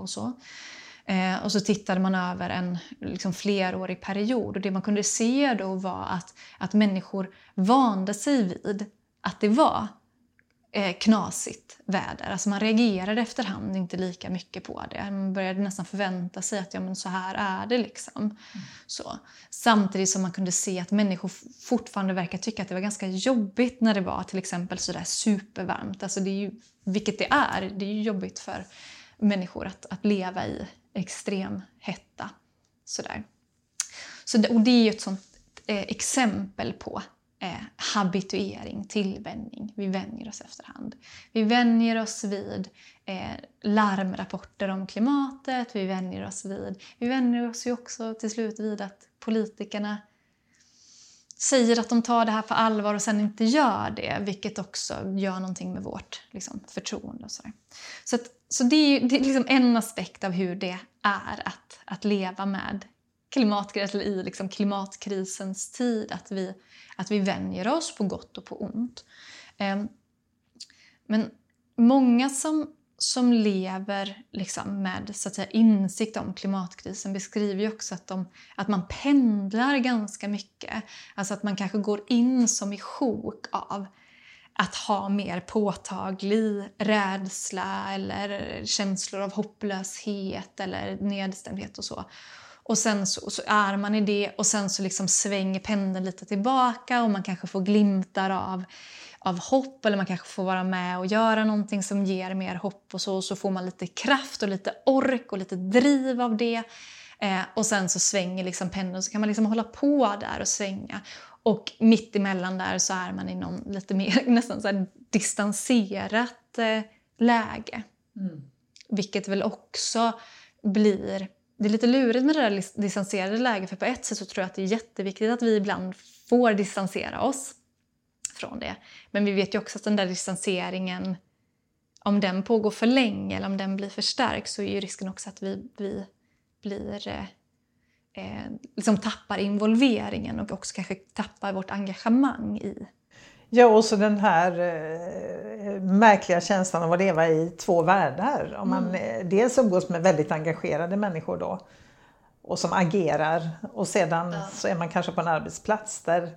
och så. Eh, och så tittade man över en liksom, flerårig period och det man kunde se då var att, att människor vande sig vid att det var eh, knasigt väder. Alltså man reagerade efterhand inte lika mycket på det. Man började nästan förvänta sig att ja, men så här är det. liksom. Mm. Så. Samtidigt som man kunde se att människor fortfarande verkar tycka att det var ganska jobbigt när det var till exempel sådär supervarmt. Alltså det är ju, vilket det är. Det är ju jobbigt för människor att, att leva i extrem hetta. Sådär. Så det, och det är ju ett sånt eh, exempel på eh, habituering, tillvänjning. Vi vänjer oss efterhand. Vi vänjer oss vid eh, larmrapporter om klimatet, vi vänjer oss vid... Vi vänjer oss ju också till slut vid att politikerna säger att de tar det här på allvar och sen inte gör det, vilket också gör någonting med vårt liksom, förtroende. Och så så, att, så det är, det är liksom en aspekt av hur det är att, att leva med klimatkrisen eller i liksom klimatkrisens tid, att vi, att vi vänjer oss på gott och på ont. Ehm, men många som, som lever liksom med så att säga, insikt om klimatkrisen beskriver ju också att, de, att man pendlar ganska mycket. Alltså att man kanske går in som i sjok av att ha mer påtaglig rädsla eller känslor av hopplöshet eller nedstämdhet och så. Och sen så, så, är man i det och sen så liksom svänger pendeln lite tillbaka och man kanske får glimtar av, av hopp eller man kanske får vara med och göra någonting som ger mer hopp och så. Och så får man lite kraft och lite ork och lite driv av det. Eh, och sen så svänger liksom pendeln så kan man liksom hålla på där och svänga. Och mitt emellan där så är man i någon lite mer nästan så distanserat eh, läge. Mm. Vilket väl också blir det är lite lurigt med det där distanserade läget för på ett sätt så tror jag att det är jätteviktigt att vi ibland får distansera oss från det. Men vi vet ju också att den där distanseringen, om den pågår för länge eller om den blir för stark så är ju risken också att vi, vi blir eh, eh liksom tappar involveringen och också kanske tappar vårt engagemang i Ja, och så den här eh, märkliga känslan av att leva i två världar. Om man mm. Eh, dels umgås med väldigt engagerade människor då och som agerar och sedan ja. så är man kanske på en arbetsplats där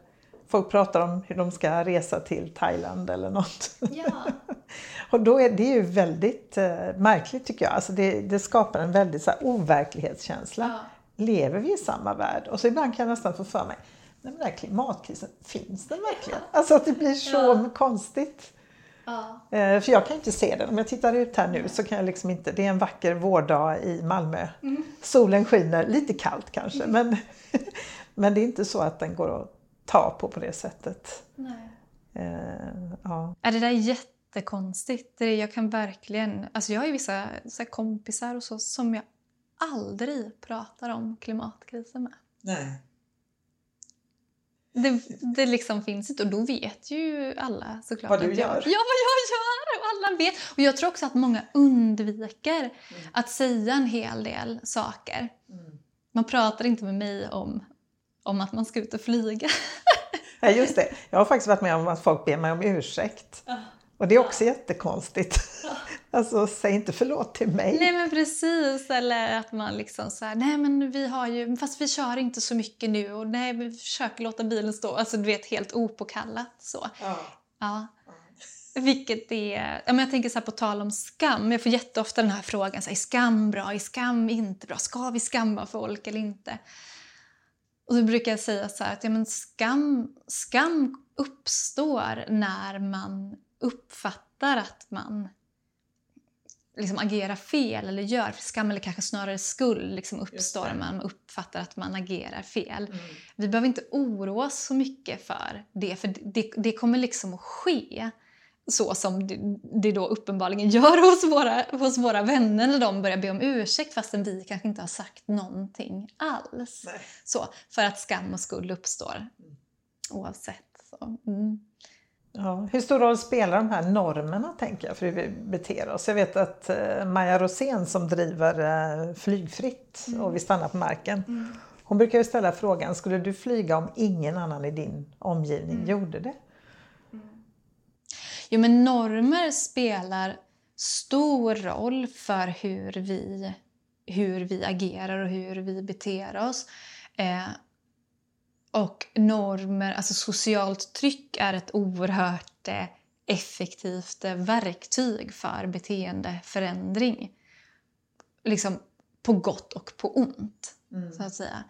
folk pratar om hur de ska resa till Thailand eller något. Ja. och då är det ju väldigt eh, märkligt tycker jag. Alltså det, det skapar en väldigt så här, overklighetskänsla. Ja. Lever vi i samma värld? Och så ibland kan jag nästan få för mig nej men den här klimatkrisen, finns den verkligen? Alltså att det blir så ja. konstigt. Ja. Eh, för jag kan inte se den. Om jag tittar ut här nu så kan jag liksom inte. Det är en vacker vårdag i Malmö. Mm. Solen skiner, lite kallt kanske. Mm. Men, men det är inte så att den går att ta på på det sättet. Nej. Uh, ja. Är det där jättekonstigt? Det jag kan verkligen... Alltså jag har ju vissa så kompisar och så som jag aldrig pratar om klimatkrisen med. Nej. Det, det liksom finns inte och då vet ju alla såklart vad du att jag, gör. Ja, vad jag gör! Och alla vet. Och jag tror också att många undviker mm. att säga en hel del saker. Mm. Man pratar inte med mig om, om att man ska ut och flyga. Ja, just det. Jag har faktiskt varit med om att folk ber mig om ursäkt. Och det är också ja. jättekonstigt. Alltså, säg inte förlåt till mig. Nej men precis, eller att man liksom så här, nej men vi har ju, fast vi kör inte så mycket nu och nej vi försöker låta bilen stå, alltså du vet helt opåkallat så. Ja. ja. Vilket är, ja, men jag tänker så på tal om skam, jag får jätteofta den här frågan, så här, är skam bra, är skam inte bra, ska vi skamma folk eller inte? Och då brukar jag säga så här, att ja, men skam, skam uppstår när man uppfattar att man liksom agerar fel eller gör skam eller kanske snarare skuld liksom uppstår när man uppfattar att man agerar fel. Mm. Vi behöver inte oroa oss så mycket för det, för det, det kommer liksom att ske så som det, det då uppenbarligen gör hos våra, hos våra vänner när de börjar be om ursäkt fastän vi kanske inte har sagt någonting alls. Så, för att skam och skuld uppstår mm. oavsett. Så. Mm. Ja, hur stor roll spelar de här normerna tänker jag för hur vi beter oss? Jag vet att eh, Maja Rosén som driver eh, Flygfritt mm. och Vi stannar på marken. Mm. Hon brukar ju ställa frågan, skulle du flyga om ingen annan i din omgivning mm. gjorde det? Mm. Jo men normer spelar stor roll för hur vi, hur vi agerar och hur vi beter oss. Eh, och normer, alltså socialt tryck är ett oerhört eh, effektivt eh, verktyg för beteendeförändring. Liksom på gott och på ont. Mm. Så att säga.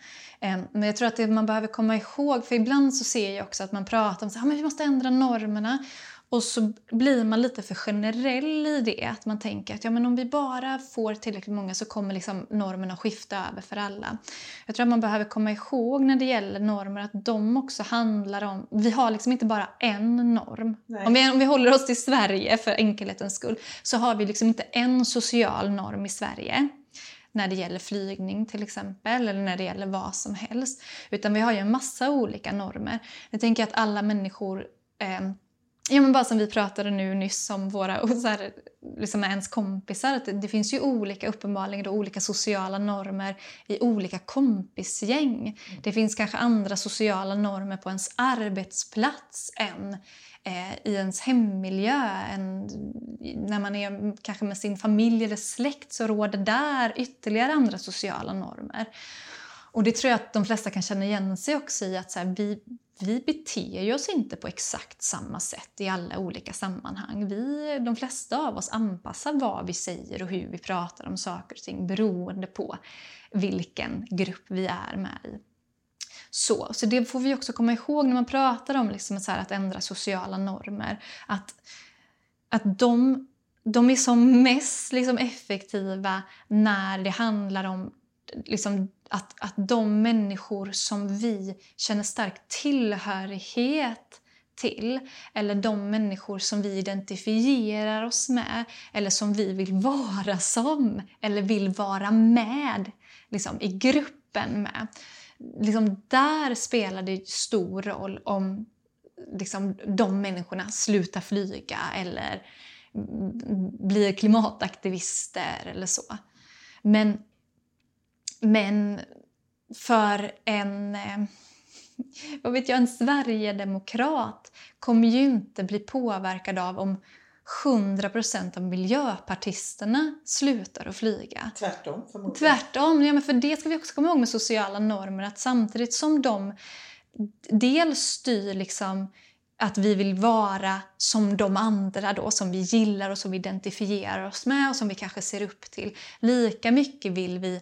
Men jag tror att man behöver komma ihåg, för ibland så ser jag också att man pratar om att ah, vi måste ändra normerna. Och så blir man lite för generell i det. Att man tänker att ja, men om vi bara får tillräckligt många så kommer liksom normerna att skifta över för alla. Jag tror att man behöver komma ihåg när det gäller normer att de också handlar om... Vi har liksom inte bara en norm. Om vi, om vi håller oss till Sverige för enkelhetens skull så har vi liksom inte en social norm i Sverige när det gäller flygning till exempel eller när det gäller vad som helst. Utan vi har ju en massa olika normer. Jag tänker att alla människor eh, Ja, men bara som vi pratade nu nyss om våra, så här, liksom ens kompisar. Att det, det, finns ju olika, uppenbarligen då, olika sociala normer i olika kompisgäng. Mm. Det finns kanske andra sociala normer på ens arbetsplats än eh, i ens hemmiljö. Än, när man är kanske med sin familj eller släkt så råder där ytterligare andra sociala normer. Och det tror jag att de flesta kan känna igen sig också i att så här, vi, vi beter oss inte på exakt samma sätt i alla olika sammanhang. Vi, de flesta av oss anpassar vad vi säger och hur vi pratar om saker och ting beroende på vilken grupp vi är med i. Så, så det får vi också komma ihåg när man pratar om liksom så att ändra sociala normer. Att, att de, de är som mest liksom effektiva när det handlar om liksom att, att de människor som vi känner stark tillhörighet till eller de människor som vi identifierar oss med eller som vi vill vara som eller vill vara med liksom, i gruppen med. Liksom, där spelar det stor roll om liksom, de människorna slutar flyga eller blir klimataktivister eller så. Men men för en, eh, vad vet jag, en Sverigedemokrat kommer ju inte bli påverkad av om 100% av miljöpartisterna slutar att flyga. Tvärtom förmodligen. Tvärtom, ja, men för det ska vi också komma ihåg med sociala normer att samtidigt som de dels styr liksom att vi vill vara som de andra då, som vi gillar och som vi identifierar oss med och som vi kanske ser upp till. Lika mycket vill vi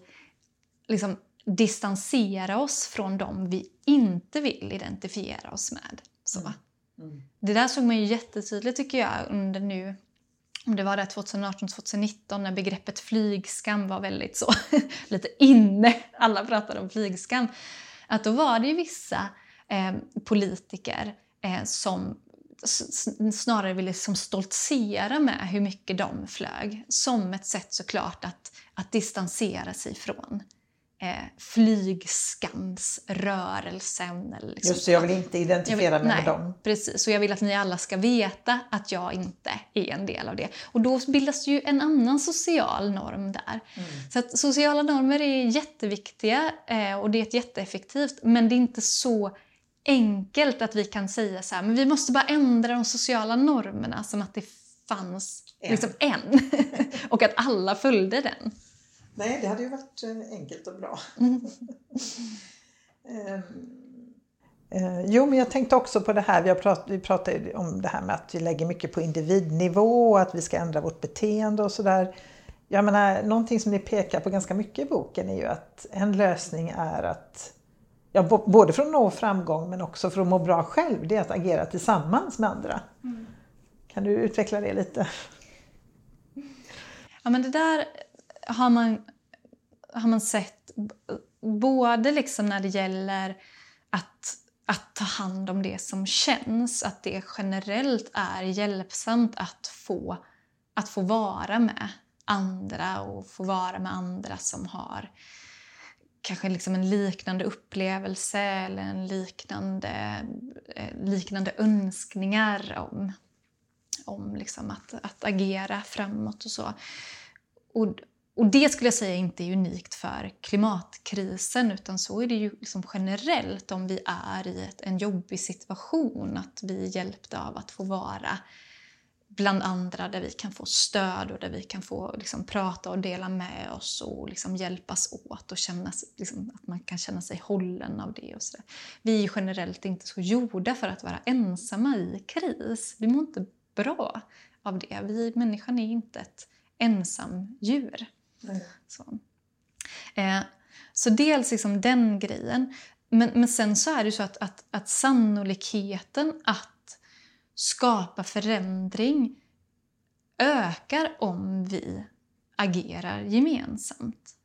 liksom distansera oss från dem vi inte vill identifiera oss med. Så. Mm. Mm. Det där såg man ju jättetydligt tycker jag under nu om det var det 2018-2019 när begreppet flygskam var väldigt så lite inne. Alla pratade om flygskam. Att då var det ju vissa eh, politiker eh, som snarare ville liksom stoltsera med hur mycket de flög. Som ett sätt såklart att, att distansera sig från eh, flygskamsrörelsen. Eller liksom Just det, jag vill inte identifiera vill, mig nej, med dem. Precis, och jag vill att ni alla ska veta att jag inte är en del av det. Och då bildas ju en annan social norm där. Mm. Så att sociala normer är jätteviktiga eh, och det är jätteeffektivt, men det är inte så enkelt att vi kan säga så här, men vi måste bara ändra de sociala normerna som att det fanns en, liksom en. och att alla följde den. Nej, det hade ju varit eh, enkelt och bra. Mm. eh, jo, men jag tänkte också på det här, vi, prat, vi pratade om det här med att vi lägger mycket på individnivå och att vi ska ändra vårt beteende och sådär. Jag menar, någonting som ni pekar på ganska mycket i boken är ju att en lösning är att Ja, både för att nå framgång men också för att må bra själv, det är att agera tillsammans med andra. Mm. Kan du utveckla det lite? Ja, men det där har man, har man sett både liksom när det gäller att, att ta hand om det som känns, att det generellt är hjälpsamt att få, att få vara med andra och få vara med andra som har kanske liksom en liknande upplevelse eller en liknande, eh, liknande önskningar om, om liksom att, att agera framåt och så. Och, och det skulle jag säga inte är unikt för klimatkrisen utan så är det ju liksom generellt om vi är i ett, en jobbig situation att vi är hjälpta av att få vara bland andra där vi kan få stöd och där vi kan få liksom, prata och dela med oss och liksom, hjälpas åt och känna, liksom, att man kan känna sig hållen av det. Och så där. Vi är generellt inte så gjorda för att vara ensamma i kris. Vi mår inte bra av det. Vi, människan är inte ett ensamdjur. Mm. Så. Eh, så dels liksom den grejen. Men, men sen så är det så att, att, att sannolikheten att skapa förändring ökar om vi agerar gemensamt.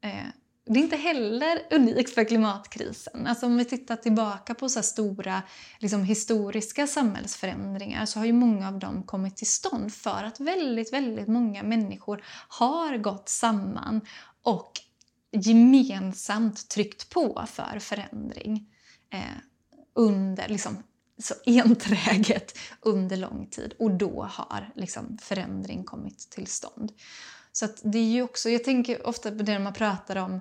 Eh, det är inte heller unikt för klimatkrisen. Alltså om vi tittar tillbaka på så stora liksom, historiska samhällsförändringar så har ju många av dem kommit till stånd för att väldigt, väldigt många människor har gått samman och gemensamt tryckt på för förändring eh, under, liksom, så enträget under lång tid. Och då har liksom, förändring kommit till stånd. Så det är ju också, jag tänker ofta på det när man pratar om,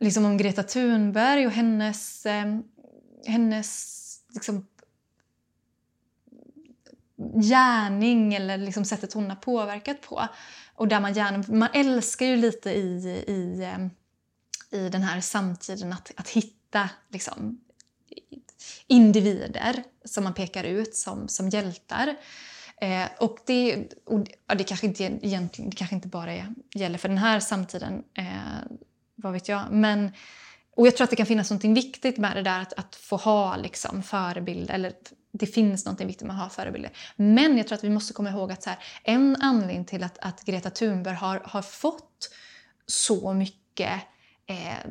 liksom om Greta Thunberg och hennes, eh, hennes liksom, gärning eller liksom sättet hon har påverkat på. Och där man, gärna, man älskar ju lite i, i, eh, i den här samtiden att, att hitta liksom, individer som man pekar ut som, som hjältar. Eh, och det, och, ja, det, kanske inte, egentligen, det kanske inte bara är, gäller för den här samtiden, eh, vad vet jag. Men, och jag tror att det kan finnas något viktigt med det där att, att få ha liksom, förebilder, eller det finns något viktigt med att ha förebilder. Men jag tror att vi måste komma ihåg att så här, en anledning till att, att Greta Thunberg har, har fått så mycket eh,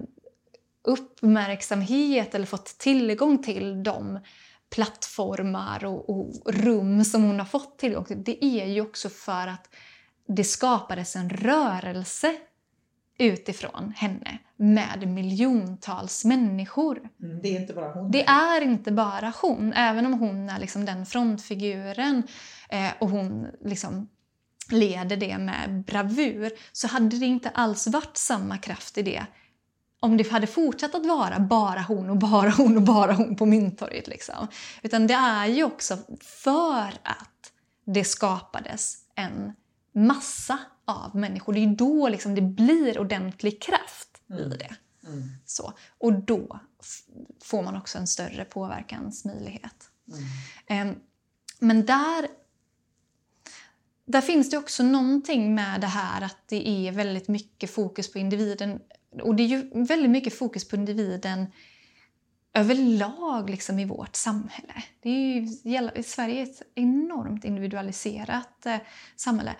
uppmärksamhet eller fått tillgång till de plattformar och, och, rum som hon har fått tillgång till, det är ju också för att det skapades en rörelse utifrån henne med miljontals människor. Mm, det är inte bara hon. Det är inte bara hon, även om hon är liksom den frontfiguren eh, och hon liksom leder det med bravur så hade det inte alls varit samma kraft i det om det hade fortsatt att vara bara hon och bara hon och bara hon på Mynttorget. Liksom. Utan det är ju också för att det skapades en massa av människor. Det är då liksom det blir ordentlig kraft mm. i det. Mm. Så. Och då får man också en större påverkansmöjlighet. Mm. Um, men där, där finns det också någonting med det här att det är väldigt mycket fokus på individen och det är ju väldigt mycket fokus på individen överlag liksom i vårt samhälle. Det är ju, Sverige är ett enormt individualiserat eh, samhälle.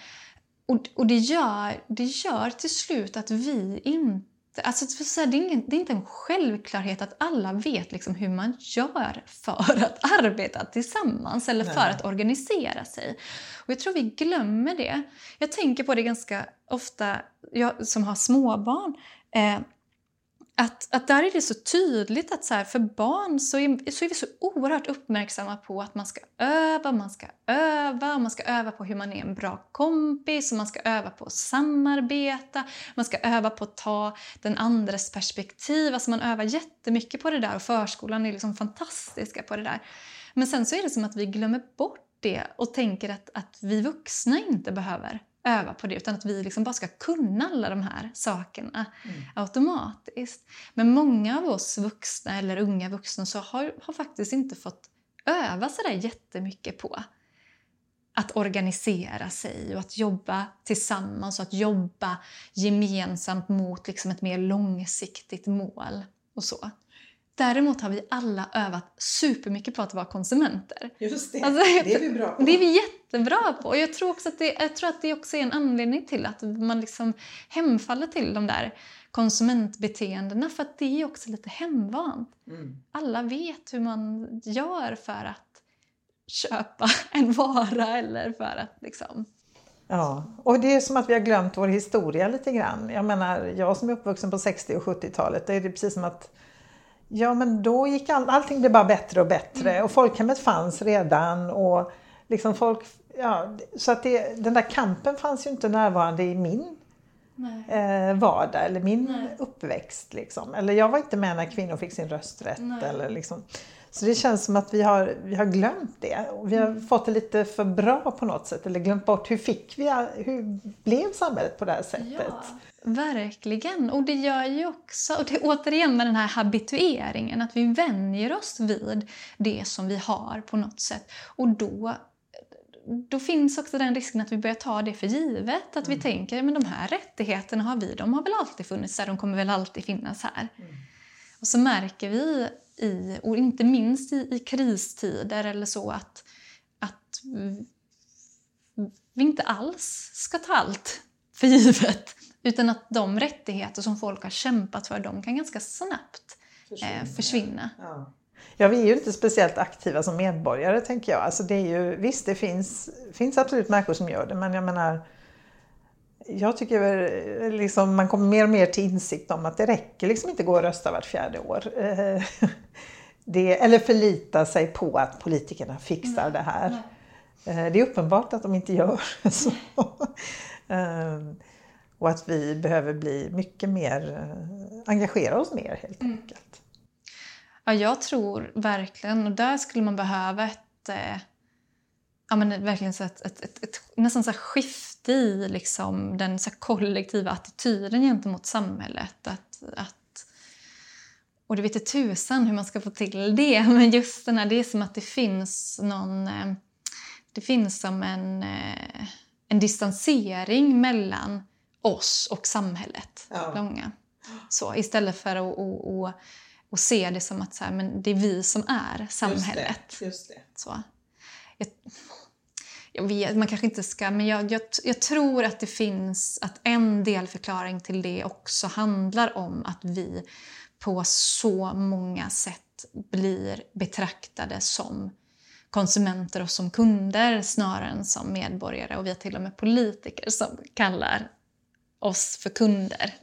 Och, och det, gör, det gör till slut att vi inte Alltså, det, är ingen, det är inte en självklarhet att alla vet liksom hur man gör för att arbeta tillsammans eller Nej. för att organisera sig. Och Jag tror vi glömmer det. Jag tänker på det ganska ofta, jag som har småbarn. Eh, att, att där är det så tydligt att så här, för barn så är, så är vi så oerhört uppmärksamma på att man ska öva, man ska öva, man ska öva på hur man är en bra kompis, och man ska öva på att samarbeta, man ska öva på att ta den andres perspektiv. Alltså man övar jättemycket på det där och förskolan är liksom fantastiska på det där. Men sen så är det som att vi glömmer bort det och tänker att, att vi vuxna inte behöver öva på det utan att vi liksom bara ska kunna alla de här sakerna mm. automatiskt. Men många av oss vuxna eller unga vuxna så har, har faktiskt inte fått öva så där jättemycket på att organisera sig och att jobba tillsammans och att jobba gemensamt mot liksom ett mer långsiktigt mål. och så. Däremot har vi alla övat supermycket på att vara konsumenter. Just det, alltså, det är vi bra på. Det är vi jättebra på. Och jag tror, också att det, jag tror att det också är en anledning till att man liksom hemfaller till de där konsumentbeteendena för att det är också lite hemvant. Mm. Alla vet hur man gör för att köpa en vara eller för att liksom Ja, och det är som att vi har glömt vår historia lite grann. Jag menar, jag som är uppvuxen på 60 och 70-talet, det är det precis som att Ja men då gick all, allting blev bara bättre och bättre mm. och folkhemmet fanns redan och liksom folk, ja, så att det, den där kampen fanns ju inte närvarande i min eh, vardag eller min Nej. uppväxt. Liksom. Eller jag var inte med när kvinnor fick sin rösträtt. Eller liksom. Så det känns som att vi har, vi har glömt det. Vi har mm. fått det lite för bra på något sätt. Eller glömt bort hur fick vi, hur blev samhället på det här sättet? Ja. Verkligen. Och det gör ju också, och det återigen med den här habitueringen, att vi vänjer oss vid det som vi har på något sätt. Och då, då finns också den risken att vi börjar ta det för givet. Att mm. vi tänker, men de här rättigheterna har vi, de har väl alltid funnits här, de kommer väl alltid finnas här. Mm. Och så märker vi, i, och inte minst i, i kristider eller så, att vi inte alls ska ta allt för givet. Utan att de rättigheter som folk har kämpat för, de kan ganska snabbt försvinna. Eh, försvinna. Ja. ja. vi är ju inte speciellt aktiva som medborgare tänker jag. Alltså det är ju, visst, det finns, finns absolut människor som gör det, men jag menar jag tycker liksom man kommer mer och mer till insikt om att det räcker liksom inte gå och rösta vart fjärde år. Eh, det, eller förlita sig på att politikerna fixar Nej. det här. Nej. Eh, det är uppenbart att de inte gör så. Och att vi behöver bli mycket mer, eh, engagera oss mer helt mm. enkelt. Ja, jag tror verkligen, och där skulle man behöva ett, eh, ja, men verkligen så ett, ett, ett, ett nästan så skifte i liksom den så kollektiva attityden gentemot samhället. Att, att, och det vet tusan hur man ska få till det, men just den här, det är som att det finns någon... Eh, det finns som en, en distansering mellan oss och samhället. Ja. Långa. Så, istället för att, att, att, att se det som att så här, men det är vi som är samhället. Just det. Just det. Så. Jag, jag vet, man kanske inte ska, men jag, jag, jag, tror att det finns, att en delförklaring till det också handlar om att vi på så många sätt blir betraktade som konsumenter och som kunder snarare än som medborgare. Och vi har till och med politiker som kallar oss för kunder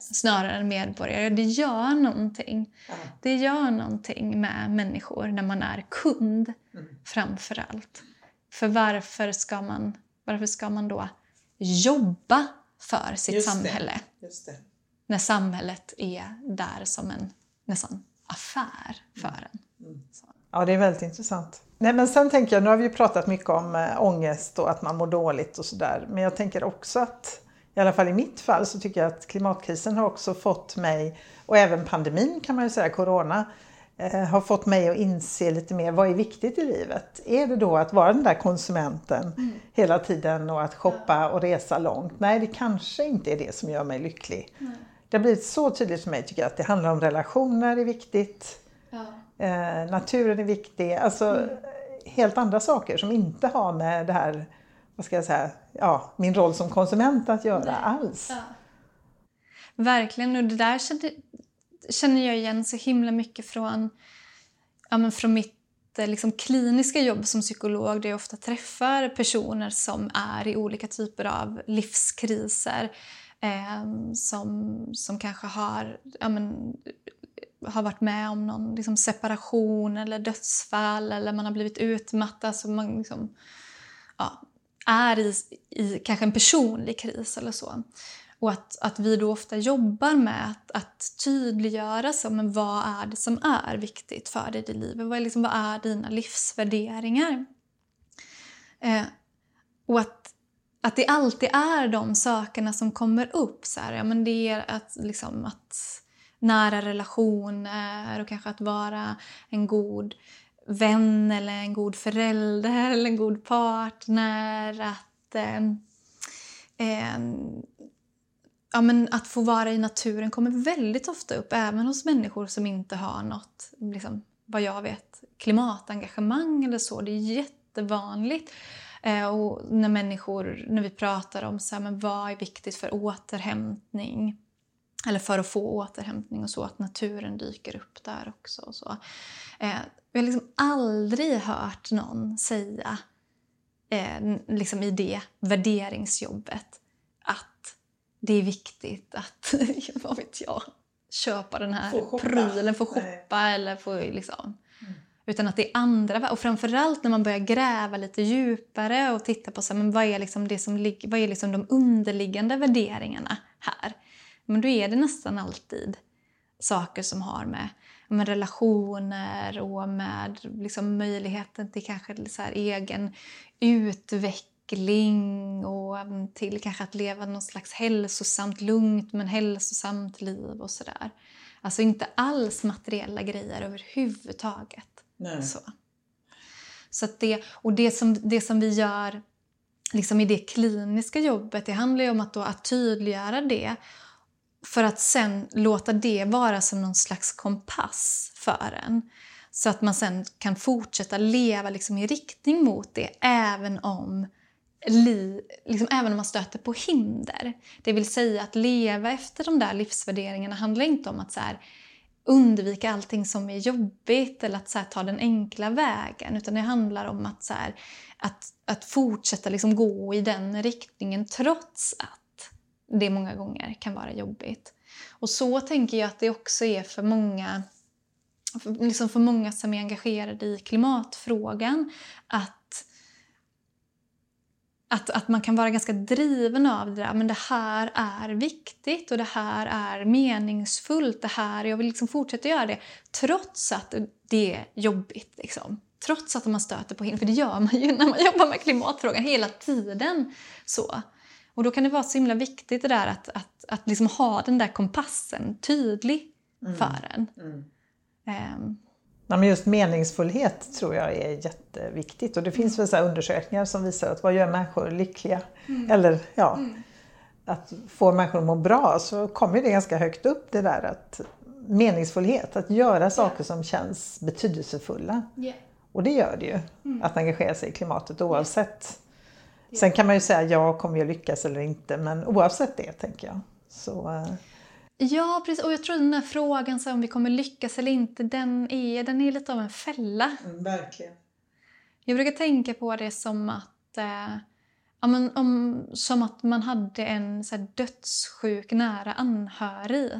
snarare än medborgare. Det gör någonting. Ja. Det gör någonting med människor när man är kund mm. framför allt. För varför ska man, varför ska man då jobba för sitt Just samhälle? Det. Just det. När samhället är där som en nästan affär för mm. en. Mm. Ja, det är väldigt intressant. Nej, men sen tänker jag, nu har vi ju pratat mycket om äh, ångest och att man mår dåligt och sådär. Men jag tänker också att i alla fall i mitt fall så tycker jag att klimatkrisen har också fått mig, och även pandemin kan man ju säga, corona, eh, har fått mig att inse lite mer vad är viktigt i livet. Är det då att vara den där konsumenten mm. hela tiden och att shoppa och resa långt? Nej, det kanske inte är det som gör mig lycklig. Mm. Det har blivit så tydligt för mig tycker jag att det handlar om relationer är viktigt. Ja. Eh, naturen är viktig. Alltså mm. helt andra saker som inte har med det här vad ska jag säga, ja, min roll som konsument att göra Nej. alls. Ja. Verkligen, och det där känner, jag igen så himla mycket från, ja, men från mitt eh, liksom, kliniska jobb som psykolog där jag ofta träffar personer som är i olika typer av livskriser. Eh, som, som kanske har, ja, men, har varit med om någon liksom, separation eller dödsfall eller man har blivit utmattad. Så man liksom, ja, är i, i kanske en personlig kris eller så. Och att, att vi då ofta jobbar med att, att tydliggöra så, men vad är det som är viktigt för dig i livet. Vad är, liksom, vad är dina livsvärderingar? Eh, och att, att det alltid är de sakerna som kommer upp. Så här, ja, men det är att, liksom, att nära relationer och kanske att vara en god vän eller en god förälder eller en god partner. Att, eh, eh, ja, men att få vara i naturen kommer väldigt ofta upp även hos människor som inte har något, liksom, vad jag vet, klimatengagemang eller så. Det är jättevanligt. Eh, och när människor, när vi pratar om så här, men vad är viktigt för återhämtning eller för att få återhämtning och så, att naturen dyker upp där också. Och så. Eh, jag har liksom aldrig hört någon säga eh, liksom i det värderingsjobbet att det är viktigt att, vad vet jag, köpa den här få prylen, få shoppa Nej. eller få liksom... Mm. Utan att det är andra, och framförallt när man börjar gräva lite djupare och titta på så här, men vad är, liksom det som, vad är liksom de underliggande värderingarna här? Men då är det nästan alltid saker som har med med relationer och med liksom möjligheten till kanske så egen utveckling och till kanske att leva något slags hälsosamt, lugnt men hälsosamt liv och sådär. Alltså inte alls materiella grejer överhuvudtaget. Nej. Så. Så det, och det som, det som vi gör liksom i det kliniska jobbet, det handlar ju om att, då, att tydliggöra det för att sen låta det vara som någon slags kompass för en. Så att man sen kan fortsätta leva liksom i riktning mot det även om, li, liksom, även om man stöter på hinder. Det vill säga att leva efter de där livsvärderingarna handlar inte om att så här, undvika allting som är jobbigt eller att så här, ta den enkla vägen. Utan det handlar om att, så här, att, att fortsätta liksom gå i den riktningen trots att det många gånger kan vara jobbigt. Och så tänker jag att det också är för många, för, liksom för många som är engagerade i klimatfrågan. Att, att, att man kan vara ganska driven av det där. Men det här är viktigt och det här är meningsfullt. Det här, jag vill liksom fortsätta göra det trots att det är jobbigt. Liksom. Trots att man stöter på hinder. För det gör man ju när man jobbar med klimatfrågan hela tiden. Så. Och då kan det vara så himla viktigt det där att, att, att liksom ha den där kompassen tydlig mm. för en. Mm. Um. Ja, men just meningsfullhet tror jag är jätteviktigt och det finns väl så undersökningar som visar att vad gör människor lyckliga? Mm. Eller ja, mm. att få människor att må bra så kommer det ganska högt upp det där att meningsfullhet, att göra saker som känns betydelsefulla. Yeah. Och det gör det ju, mm. att engagera sig i klimatet oavsett Sen kan man ju säga ja, kommer jag lyckas eller inte? Men oavsett det tänker jag. Så, uh... Ja, precis. Och jag tror den här frågan så om vi kommer lyckas eller inte, den är, den är lite av en fälla. Mm, verkligen. Jag brukar tänka på det som att, eh, ja, men, om, som att man hade en så här, dödssjuk nära anhörig.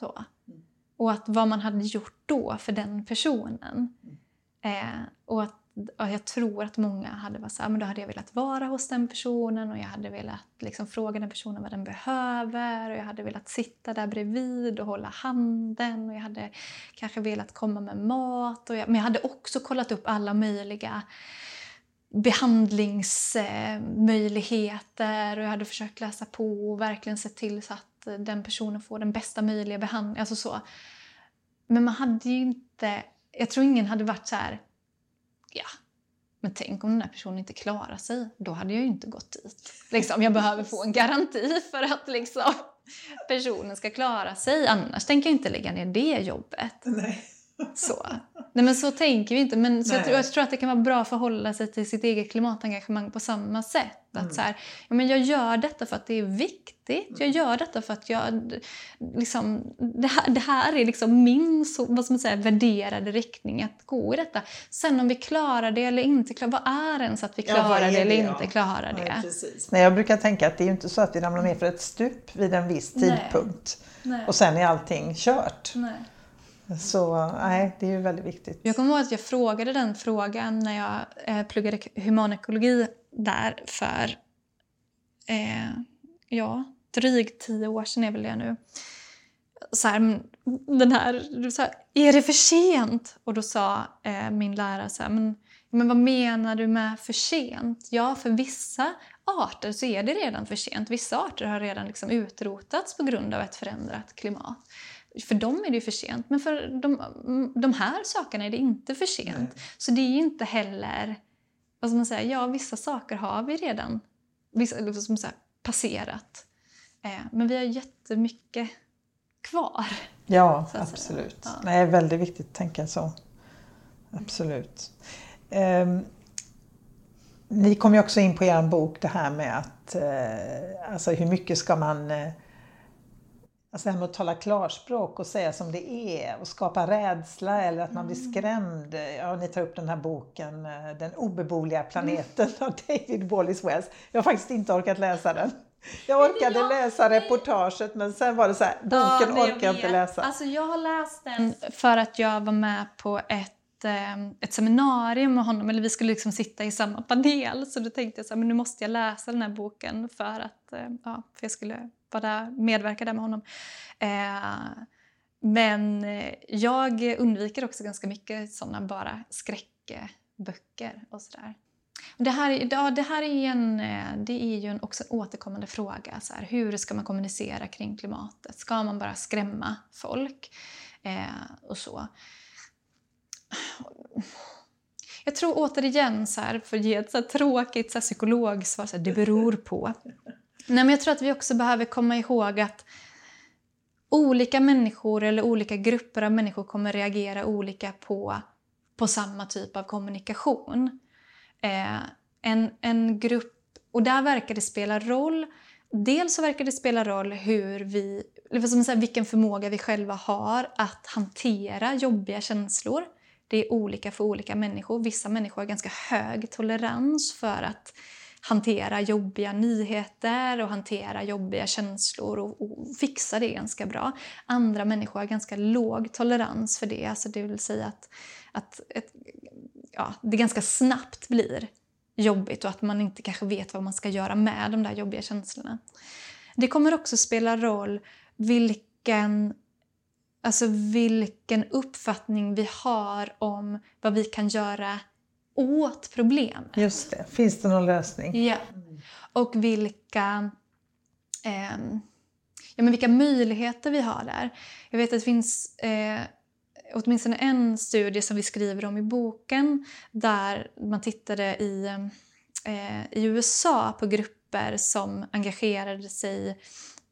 Så. Mm. Och att vad man hade gjort då för den personen. Mm. Eh, och att jag tror att många hade varit så här, men då hade jag velat vara hos den personen och jag hade velat liksom fråga den personen vad den behöver och jag hade velat sitta där bredvid och hålla handen och jag hade kanske velat komma med mat. Och jag, men jag hade också kollat upp alla möjliga behandlingsmöjligheter och jag hade försökt läsa på och verkligen sett till så att den personen får den bästa möjliga behandlingen. Alltså så. Men man hade ju inte... Jag tror ingen hade varit så här ja, men tänk om den här personen inte klarar sig, då hade jag ju inte gått dit. Liksom, jag behöver få en garanti för att liksom, personen ska klara sig, annars tänker jag inte lägga ner det jobbet. Nej. Så. Nej men så tänker vi inte. Men så jag tror, jag, tror, att det kan vara bra att förhålla sig till sitt eget klimatengagemang på samma sätt. Att mm. så här, ja, men jag gör detta för att det är viktigt. Jag mm. gör detta för att jag... Liksom, det, här, det här är liksom min så, vad ska man säga, värderade riktning att gå i detta. Sen om vi klarar det eller inte klarar vad är ens att vi klarar ja, det, det eller inte klarar det? Ja, precis. Nej, jag brukar tänka att det är inte så att vi ramlar ner för ett stup vid en viss tidpunkt. Nej. Och sen är allting kört. Nej. Så nej, det är ju väldigt viktigt. Jag kommer ihåg att jag frågade den frågan när jag eh, pluggade humanekologi där för eh, ja, drygt tio år sedan är väl det nu. Så här, den här, så här, är det för sent? Och då sa eh, min lärare så här, men, men vad menar du med för sent? Ja, för vissa arter så är det redan för sent. Vissa arter har redan liksom utrotats på grund av ett förändrat klimat. För dem är det för sent, men för de, de här sakerna är det inte för sent. Nej. Så det är inte heller... Vad ska man säga? Ja, vissa saker har vi redan vissa, liksom så här, passerat. Eh, men vi har jättemycket kvar. Ja, absolut. Ja. Det är väldigt viktigt att tänka så. Absolut. Eh, ni kom ju också in på er bok det här med att eh, alltså hur mycket ska man eh, Alltså det här med att tala klarspråk och säga som det är och skapa rädsla eller att man blir mm. skrämd. Ja, ni tar upp den här boken eh, Den obeboeliga planeten mm. av David Wallace Wells. Jag har faktiskt inte orkat läsa den. Jag orkade läsa reportaget men sen var det så här, boken ja, orkar jag inte läsa. Alltså jag har läst den för att jag var med på ett eh, ett seminarium med honom, eller vi skulle liksom sitta i samma panel. Så då tänkte jag så här, men nu måste jag läsa den här boken för att eh, ja, för jag skulle var där, medverka där med honom. Eh, men eh, jag undviker också ganska mycket sådana bara skräckböcker och sådär. Det här, ja, det här är, en, eh, det är ju en också återkommande fråga. Så här, hur ska man kommunicera kring klimatet? Ska man bara skrämma folk? Eh, och så. Jag tror återigen, så här, för att ge ett så tråkigt så här, psykologsvar, så här, det beror på. Nej, men jag tror att vi också behöver komma ihåg att olika människor eller olika grupper av människor kommer reagera olika på, på samma typ av kommunikation. Eh, en, en grupp, och där verkar det spela roll Dels så verkar det spela roll hur vi, eller säga, vilken förmåga vi själva har att hantera jobbiga känslor. Det är olika för olika människor. Vissa människor har ganska hög tolerans för att hantera jobbiga nyheter och hantera jobbiga känslor och, och, fixa det ganska bra. Andra människor har ganska låg tolerans för det. Alltså det vill säga att, att ett, ja, det ganska snabbt blir jobbigt och att man inte kanske vet vad man ska göra med de där jobbiga känslorna. Det kommer också spela roll vilken, alltså vilken uppfattning vi har om vad vi kan göra åt problemet. Just det. Finns det någon lösning? Ja. Och vilka, eh, ja, men vilka möjligheter vi har där. Jag vet att det finns eh, åtminstone en studie som vi skriver om i boken där man tittade i, eh, i USA på grupper som engagerade sig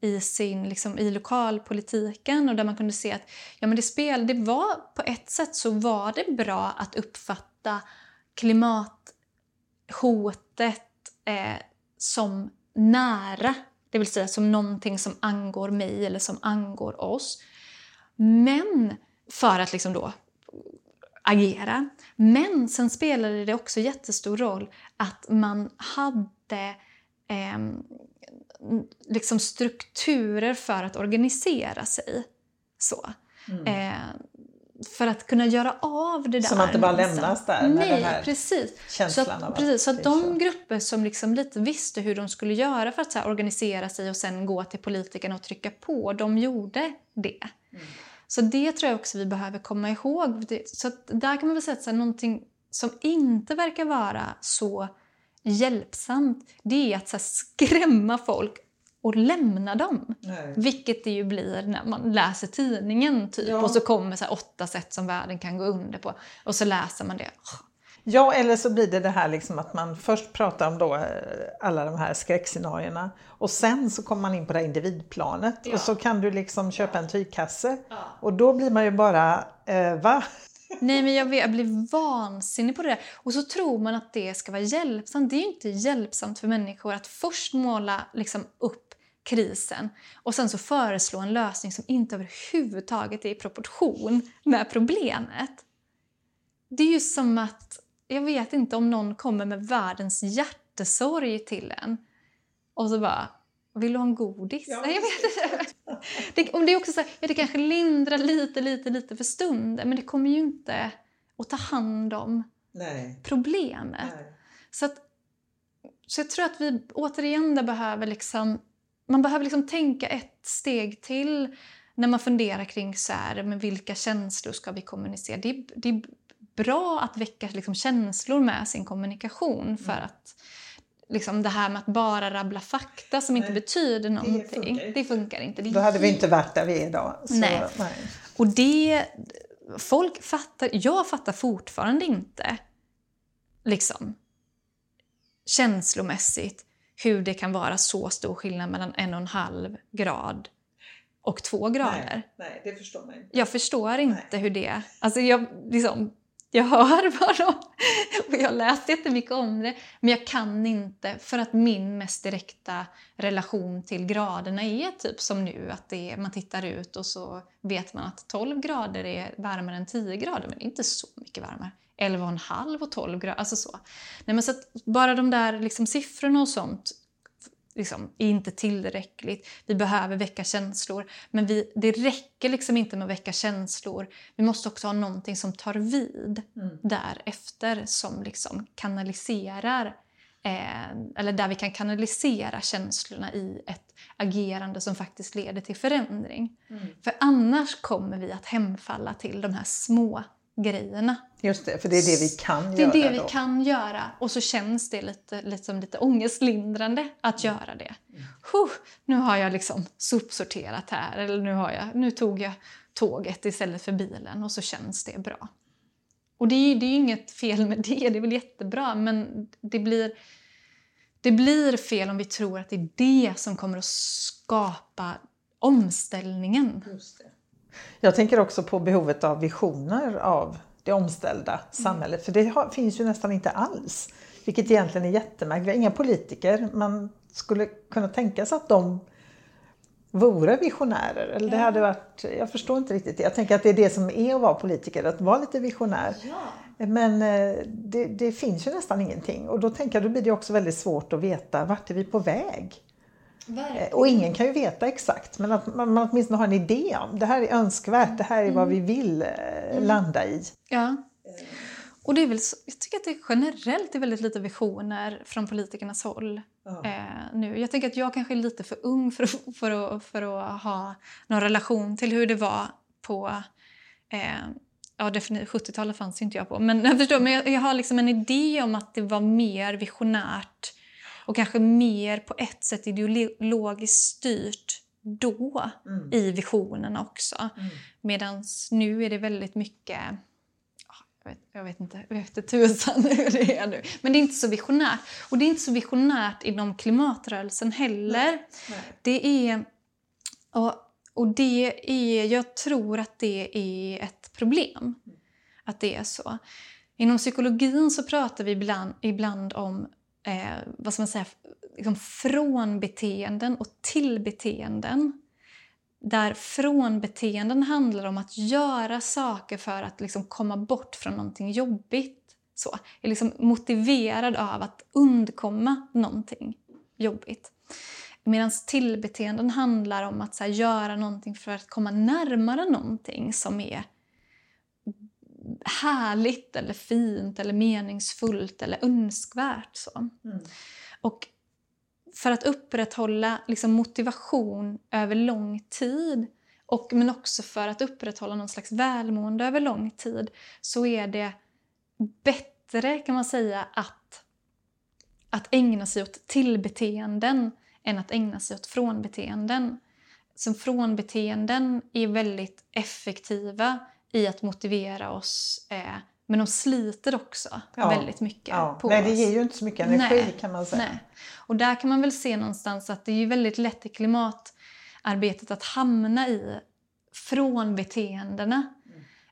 i, sin, liksom, i lokalpolitiken och där man kunde se att ja, men det, spel, det var på ett sätt så var det bra att uppfatta klimathotet eh, som nära, det vill säga som någonting som angår mig eller som angår oss. Men för att liksom då agera. Men sen spelade det också jättestor roll att man hade eh, liksom strukturer för att organisera sig. Så. Mm. Eh, för att kunna göra av det där. Så man inte bara lämnas där Nej, den här precis. så att, av att precis, så att de grupper som liksom lite visste hur de skulle göra för att så organisera sig och sen gå till politikerna och trycka på, de gjorde det. Mm. Så det tror jag också vi behöver komma ihåg. Så där kan man väl säga att så här, någonting som inte verkar vara så hjälpsamt, det är att så här, skrämma folk och lämna dem. Nej. Vilket det ju blir när man läser tidningen typ ja. och så kommer så åtta sätt som världen kan gå under på och så läser man det. Ja, eller så blir det det här liksom att man först pratar om då eh, alla de här skräckscenarierna och sen så kommer man in på det individplanet ja. och så kan du liksom köpa en tygkasse ja. och då blir man ju bara, eh, va? Nej men jag, vet, jag blir vansinnig på det där. Och så tror man att det ska vara hjälpsamt. Det är ju inte hjälpsamt för människor att först måla liksom, upp krisen och sen så föreslå en lösning som inte överhuvudtaget är i proportion med problemet. Det är ju som att jag vet inte om någon kommer med världens hjärtesorg till en och så bara vill du ha en godis? Ja. Nej, jag vet inte. Det, och det är också så här, ja, det kanske lindrar lite, lite, lite för stunden men det kommer ju inte att ta hand om Nej. problemet. Nej. Så, att, så jag tror att vi återigen behöver liksom, man behöver liksom tänka ett steg till när man funderar kring så här, men vilka känslor ska vi kommunicera. Det, det, bra att väcka liksom, känslor med sin kommunikation för mm. att liksom, det här med att bara rabbla fakta som inte betyder någonting, det funkar, det funkar inte. Det Då hade vi inte varit där vi är idag. Så, nej. nej. Och det, folk fattar, jag fattar fortfarande inte liksom känslomässigt hur det kan vara så stor skillnad mellan en och en halv grad och två grader. Nej, nej det förstår man inte. Jag förstår inte nej. hur det... Alltså jag, liksom, jag hör de... Och jag har läst jättemycket om det, men jag kan inte för att min mest direkta relation till graderna är typ som nu, att det är, man tittar ut och så vet man att 12 grader är varmare än 10 grader, men det är inte så mycket varmare. 11,5 och 12 grader, alltså så. Nej, men så bara de där liksom siffrorna och sånt liksom, är inte tillräckligt. Vi behöver väcka känslor. Men vi, det räcker liksom inte med att väcka känslor. Vi måste också ha någonting som tar vid mm. därefter som liksom kanaliserar eh, eller där vi kan kanalisera känslorna i ett agerande som faktiskt leder till förändring. Mm. För annars kommer vi att hemfalla till de här små grejerna. Just det, för det är det vi kan det göra. Det är det då. vi kan göra och så känns det lite, lite som lite ångestlindrande att mm. göra det. Huh, nu har jag liksom sopsorterat här eller nu, har jag, nu tog jag tåget istället för bilen och så känns det bra. Och det är, det är inget fel med det, det är väl jättebra men det blir, det blir fel om vi tror att det är det som kommer att skapa omställningen. Jag tänker också på behovet av visioner av det omställda samhället, för det har, finns ju nästan inte alls. Vilket egentligen är jättemärkligt. Vi har inga politiker. Man skulle kunna tänka sig att de vore visionärer. Eller det hade varit, jag förstår inte riktigt det. Jag tänker att det är det som är att vara politiker, att vara lite visionär. Ja. Men eh, det, det, finns ju nästan ingenting och då tänker jag då blir det också väldigt svårt att veta vart är vi på väg? Verkligen. Eh, Och ingen kan ju veta exakt men att man, man åtminstone har en idé om det här är önskvärt, det här är vad vi vill eh, landa i. Ja. Och det är väl jag tycker att det generellt är väldigt lite visioner från politikernas håll eh, nu. Jag tänker att jag kanske är lite för ung för att, för att, för att ha någon relation till hur det var på eh, Ja, definitivt. 70-talet fanns ju inte jag på. Men jag förstår, men jag, jag har liksom en idé om att det var mer visionärt och kanske mer på ett sätt ideologiskt styrt då i visionerna också. Medan nu är det väldigt mycket ja, jag vet, jag vet inte, jag vet inte tusan hur det är nu. Men det är inte så visionärt. Och det är inte så visionärt inom klimatrörelsen heller. Det är... Och, och det är... Jag tror att det är ett problem. Att det är så. Inom psykologin så pratar vi ibland, ibland om eh, vad ska man säga, liksom frånbeteenden och tillbeteenden. Där frånbeteenden handlar om att göra saker för att liksom komma bort från någonting jobbigt. Så. Är liksom motiverad av att undkomma någonting jobbigt. Medan tillbeteenden handlar om att så här, göra någonting för att komma närmare någonting som är härligt eller fint eller meningsfullt eller önskvärt. Så. Och för att upprätthålla liksom, motivation över lång tid och, men också för att upprätthålla någon slags välmående över lång tid så är det bättre kan man säga att, att ägna sig åt tillbeteenden än att ägna sig åt frånbeteenden. Så frånbeteenden är väldigt effektiva i att motivera oss eh, men de sliter också Ja. väldigt mycket Ja. på Nej, oss. det ger ju inte så mycket energi Nej, kan man säga. Nej. Och där kan man väl se någonstans att det är ju väldigt lätt i klimatarbetet att hamna i frånbeteendena.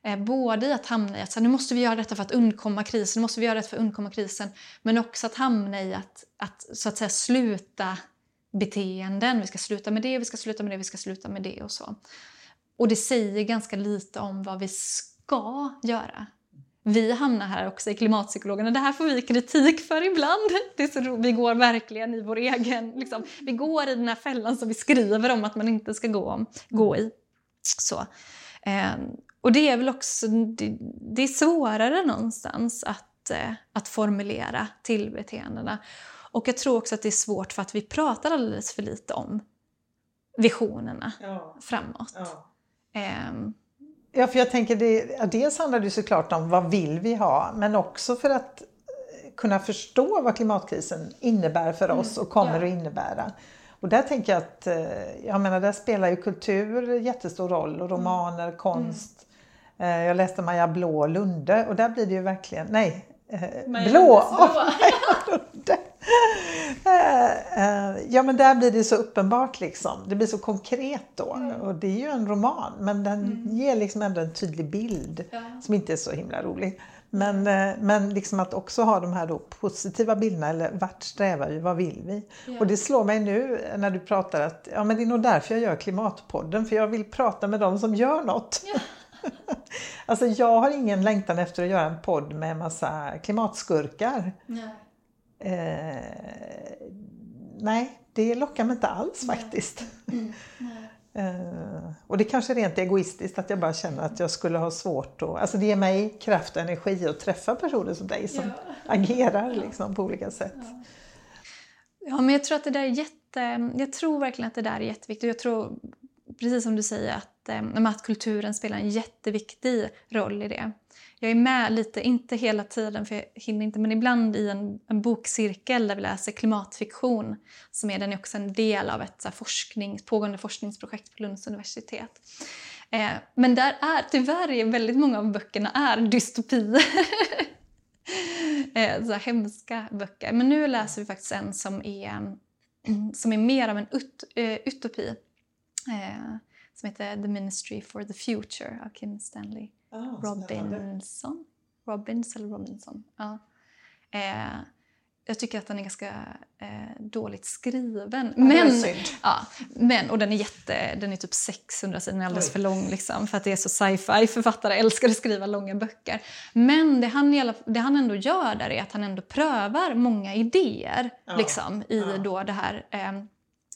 Eh, både i att hamna i att så här, nu måste vi göra detta för att undkomma krisen, nu måste vi göra detta för att undkomma krisen. Men också att hamna i att, att så att säga sluta beteenden. Vi ska sluta med det, vi ska sluta med det, vi ska sluta med det och så. Och det säger ganska lite om vad vi ska göra. Vi hamnar här också i klimatpsykologerna. Det här får vi kritik för ibland. Det är så ro- vi går verkligen i vår egen... Liksom, vi går i den här fällan som vi skriver om att man inte ska gå, gå i. Så. Eh, och det är väl också... Det, det är svårare någonstans att, eh, att formulera tillbeteendena. Och jag tror också att det är svårt för att vi pratar alldeles för lite om visionerna Ja. framåt. Ehm, Ja, för jag tänker, det, dels handlar det såklart om vad vill vi ha, men också för att eh, kunna förstå vad klimatkrisen innebär för oss och kommer ja. att innebära. Och där tänker jag att, eh, jag menar där spelar ju kultur jättestor roll och romaner, konst. Eh, Jag läste Maja Blå Lunde och där blir det ju verkligen, nej, Maja Blå, Blå. Ja men där blir det så uppenbart liksom. Det blir så konkret då. Mm. Och det är ju en roman men den ger liksom ändå en tydlig bild Ja. som inte är så himla rolig. Men, eh, men liksom att också ha de här då positiva bilderna, eller vart strävar vi, vad vill vi? Ja. Och det slår mig nu när du pratar att ja, men det är nog därför jag gör Klimatpodden, för jag vill prata med dem som gör något. alltså jag har ingen längtan efter att göra en podd med en massa klimatskurkar. Eh, nej, det lockar mig inte alls faktiskt. Eh, och det kanske är rent egoistiskt att jag bara känner att jag skulle ha svårt att... Alltså det ger mig kraft och energi att träffa personer som dig som agerar liksom på olika sätt. Ja, men jag tror att det där är jätte... Jag tror verkligen att det där är jätteviktigt. Jag tror, precis som du säger, att, eh, att kulturen spelar en jätteviktig roll i det. Jag är med lite, inte hela tiden för jag hinner inte, men ibland i en, en bokcirkel där vi läser klimatfiktion. Som är den är också en del av ett så här, forsknings, pågående forskningsprojekt på Lunds universitet. Eh, men där är tyvärr är väldigt många av böckerna är dystopier. eh, så här hemska böcker. Men nu läser vi faktiskt en som är, som är mer av en ut, eh, utopi. eh, som heter The Ministry for the Future av Kim Stanley Ah, Robinson. Robbins eller Robinson. Ja. Eh, jag tycker att den är ganska eh, dåligt skriven. är men, ja, men, och den är, jätte, den är typ 600 sidor, den är alldeles Oj. för lång. Liksom, för att det är så sci-fi. Författare älskar att skriva långa böcker. Men det han, det han ändå gör där är att han ändå prövar många idéer Ja, liksom, i ja. då det här eh,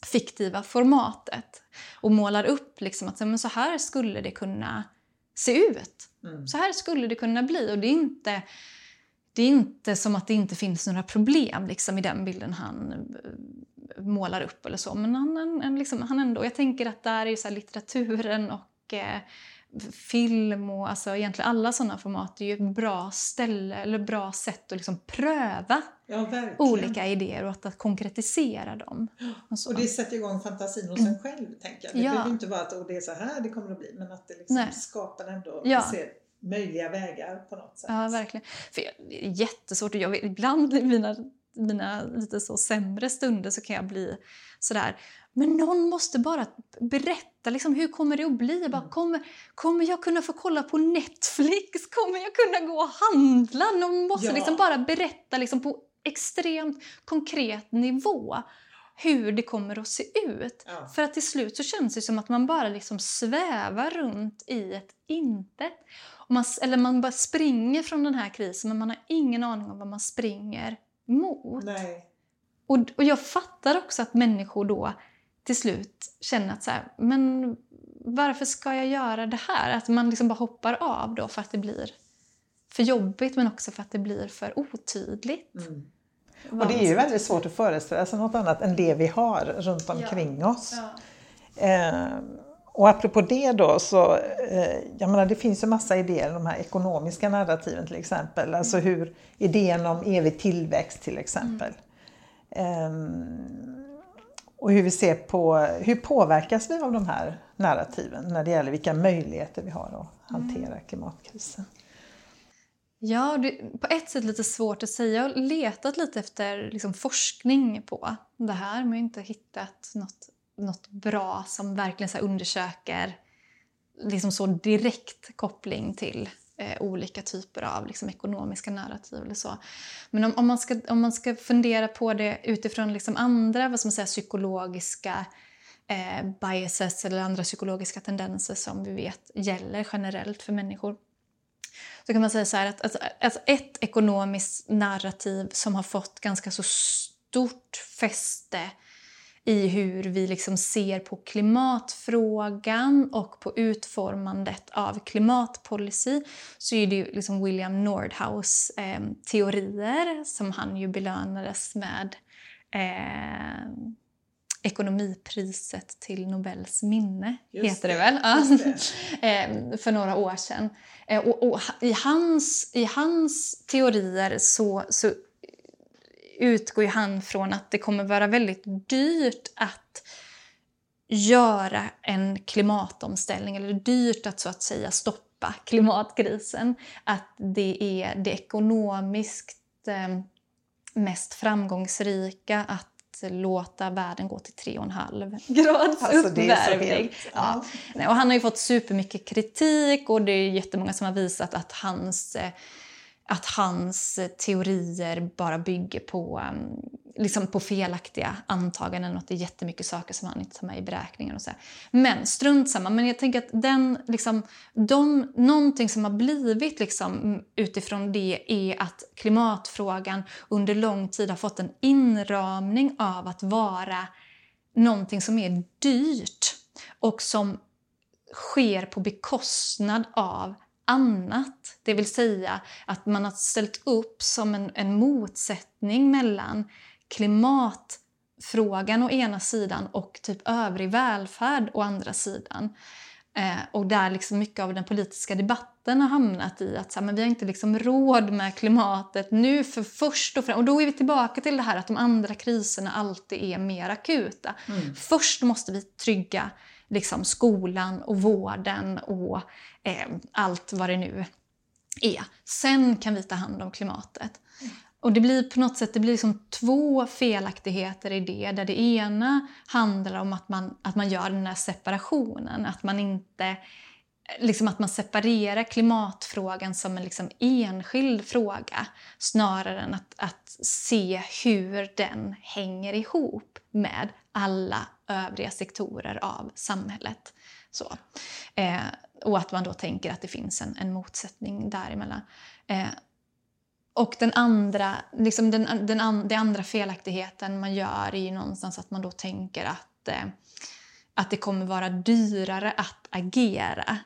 fiktiva formatet. Och målar upp liksom, att så här skulle det kunna se ut. Mm. Så här skulle det kunna bli. Och det är inte, det är inte som att det inte finns några problem liksom, i den bilden han eh, målar upp. eller så. Men han, han, liksom, han ändå, jag tänker att där är så litteraturen och eh, film och alltså egentligen alla sådana format är ju ett bra ställe eller bra sätt att liksom pröva Ja, olika idéer och att, att konkretisera dem. Och. Och det sätter igång fantasin hos en själv, tänker jag. Det Ja. behöver inte vara att oh, det är så här det kommer att bli, men att det liksom Nej. skapar ändå Ja. ser möjliga vägar på något sätt. Ja, verkligen. För jag, det är jättesvårt. Jag, vet- ibland i mina, mina lite så sämre stunder så kan jag bli sådär men någon måste bara berätta liksom, hur kommer det att bli. Bara, Mm. kommer, kommer jag kunna få kolla på Netflix? Kommer jag kunna gå och handla? Någon måste Ja. liksom bara berätta liksom, på extremt konkret nivå hur det kommer att se ut. Ja. För att till slut så känns det som att man bara liksom svävar runt i ett intet. Och man, eller man bara springer från den här krisen men man har ingen aning om vad man springer mot. Nej. Och, och jag fattar också att människor då till slut känner att så här, men varför ska jag göra det här? Att man liksom bara hoppar av då för att det blir för jobbigt men också för att det blir för otydligt. Mm. Och det är ju väldigt svårt att föreställa sig något annat än det vi har runt omkring oss. Ja. Eh, och apropå det då så, eh, jag menar det finns ju massa idéer, de här ekonomiska narrativen till exempel. Alltså hur idén om evig tillväxt till exempel. Ehm, och hur vi ser på, hur påverkas vi av de här narrativen när det gäller vilka möjligheter vi har att hantera klimatkrisen. Ja, det är på ett sätt lite svårt att säga. Jag har letat lite efter liksom, forskning på det här men inte hittat något, något bra som verkligen så undersöker liksom, så direkt koppling till eh, olika typer av liksom, ekonomiska narrativ. Eller så. Men om, om, man ska, om man ska fundera på det utifrån liksom, andra vad ska man säga, psykologiska eh, biases eller andra psykologiska tendenser som vi vet gäller generellt för människor så kan man säga så här att, att, att ett ekonomiskt narrativ som har fått ganska så stort fäste i hur vi liksom ser på klimatfrågan och på utformandet av klimatpolicy så är det ju liksom William Nordhaus eh, teorier som han ju belönades med eh, ekonomipriset till Nobels minne, Just heter det, det, väl? Eh, för några år sedan. Eh, och, och i, hans, I hans teorier så, så utgår ju han från att det kommer vara väldigt dyrt att göra en klimatomställning, eller dyrt att så att säga stoppa klimatkrisen. Att det är det ekonomiskt eh, mest framgångsrika att låta världen gå till 3,5 grads Alltså, uppvärmning. Ja. Och han har ju fått supermycket kritik och det är jättemånga som har visat att hans, eh, att hans teorier bara bygger på, um, liksom på felaktiga antaganden och att det är jättemycket saker som han inte tar med i beräkningen. Och så. Men strunt samma. Men jag tänker att den, liksom, de, någonting som har blivit liksom, utifrån det är att klimatfrågan under lång tid har fått en inramning av att vara någonting som är dyrt och som sker på bekostnad av annat. Det vill säga att man har ställt upp som en, en motsättning mellan klimatfrågan å ena sidan och typ övrig välfärd å andra sidan. Eh, och där liksom mycket av den politiska debatten har hamnat i att så här, men vi har inte liksom råd med klimatet nu för först och främst. Och då är vi tillbaka till det här att de andra kriserna alltid är mer akuta. Först måste vi trygga liksom, skolan och vården och eh, allt vad det nu är. Sen kan vi ta hand om klimatet. och det blir på något sätt det blir liksom två felaktigheter i det. Där det ena handlar om att man, att man gör den här separationen. Att man inte liksom att man separerar klimatfrågan som en liksom enskild fråga snarare än att, att se hur den hänger ihop med alla övriga sektorer av samhället. Så. Eh, och att man då tänker att det finns en, en motsättning däremellan. Eh, och den andra, liksom den, den, an, den andra felaktigheten man gör är ju någonstans att man då tänker att, eh, att det kommer vara dyrare att agera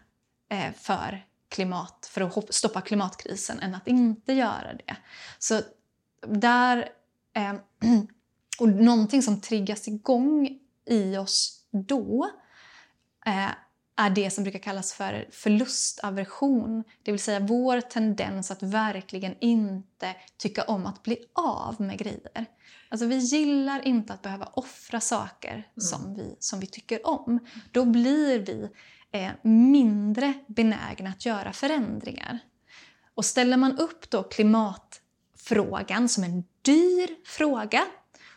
för klimat, för att stoppa klimatkrisen än att inte göra det. Så där... Eh, och någonting som triggas igång i oss då eh, är det som brukar kallas för förlustaversion. Det vill säga vår tendens att verkligen inte tycka om att bli av med grejer. Alltså vi gillar inte att behöva offra saker mm. som, vi, som vi tycker om. Då blir vi eh, Eh, mindre benägna att göra förändringar. Och ställer man upp då klimatfrågan som en dyr fråga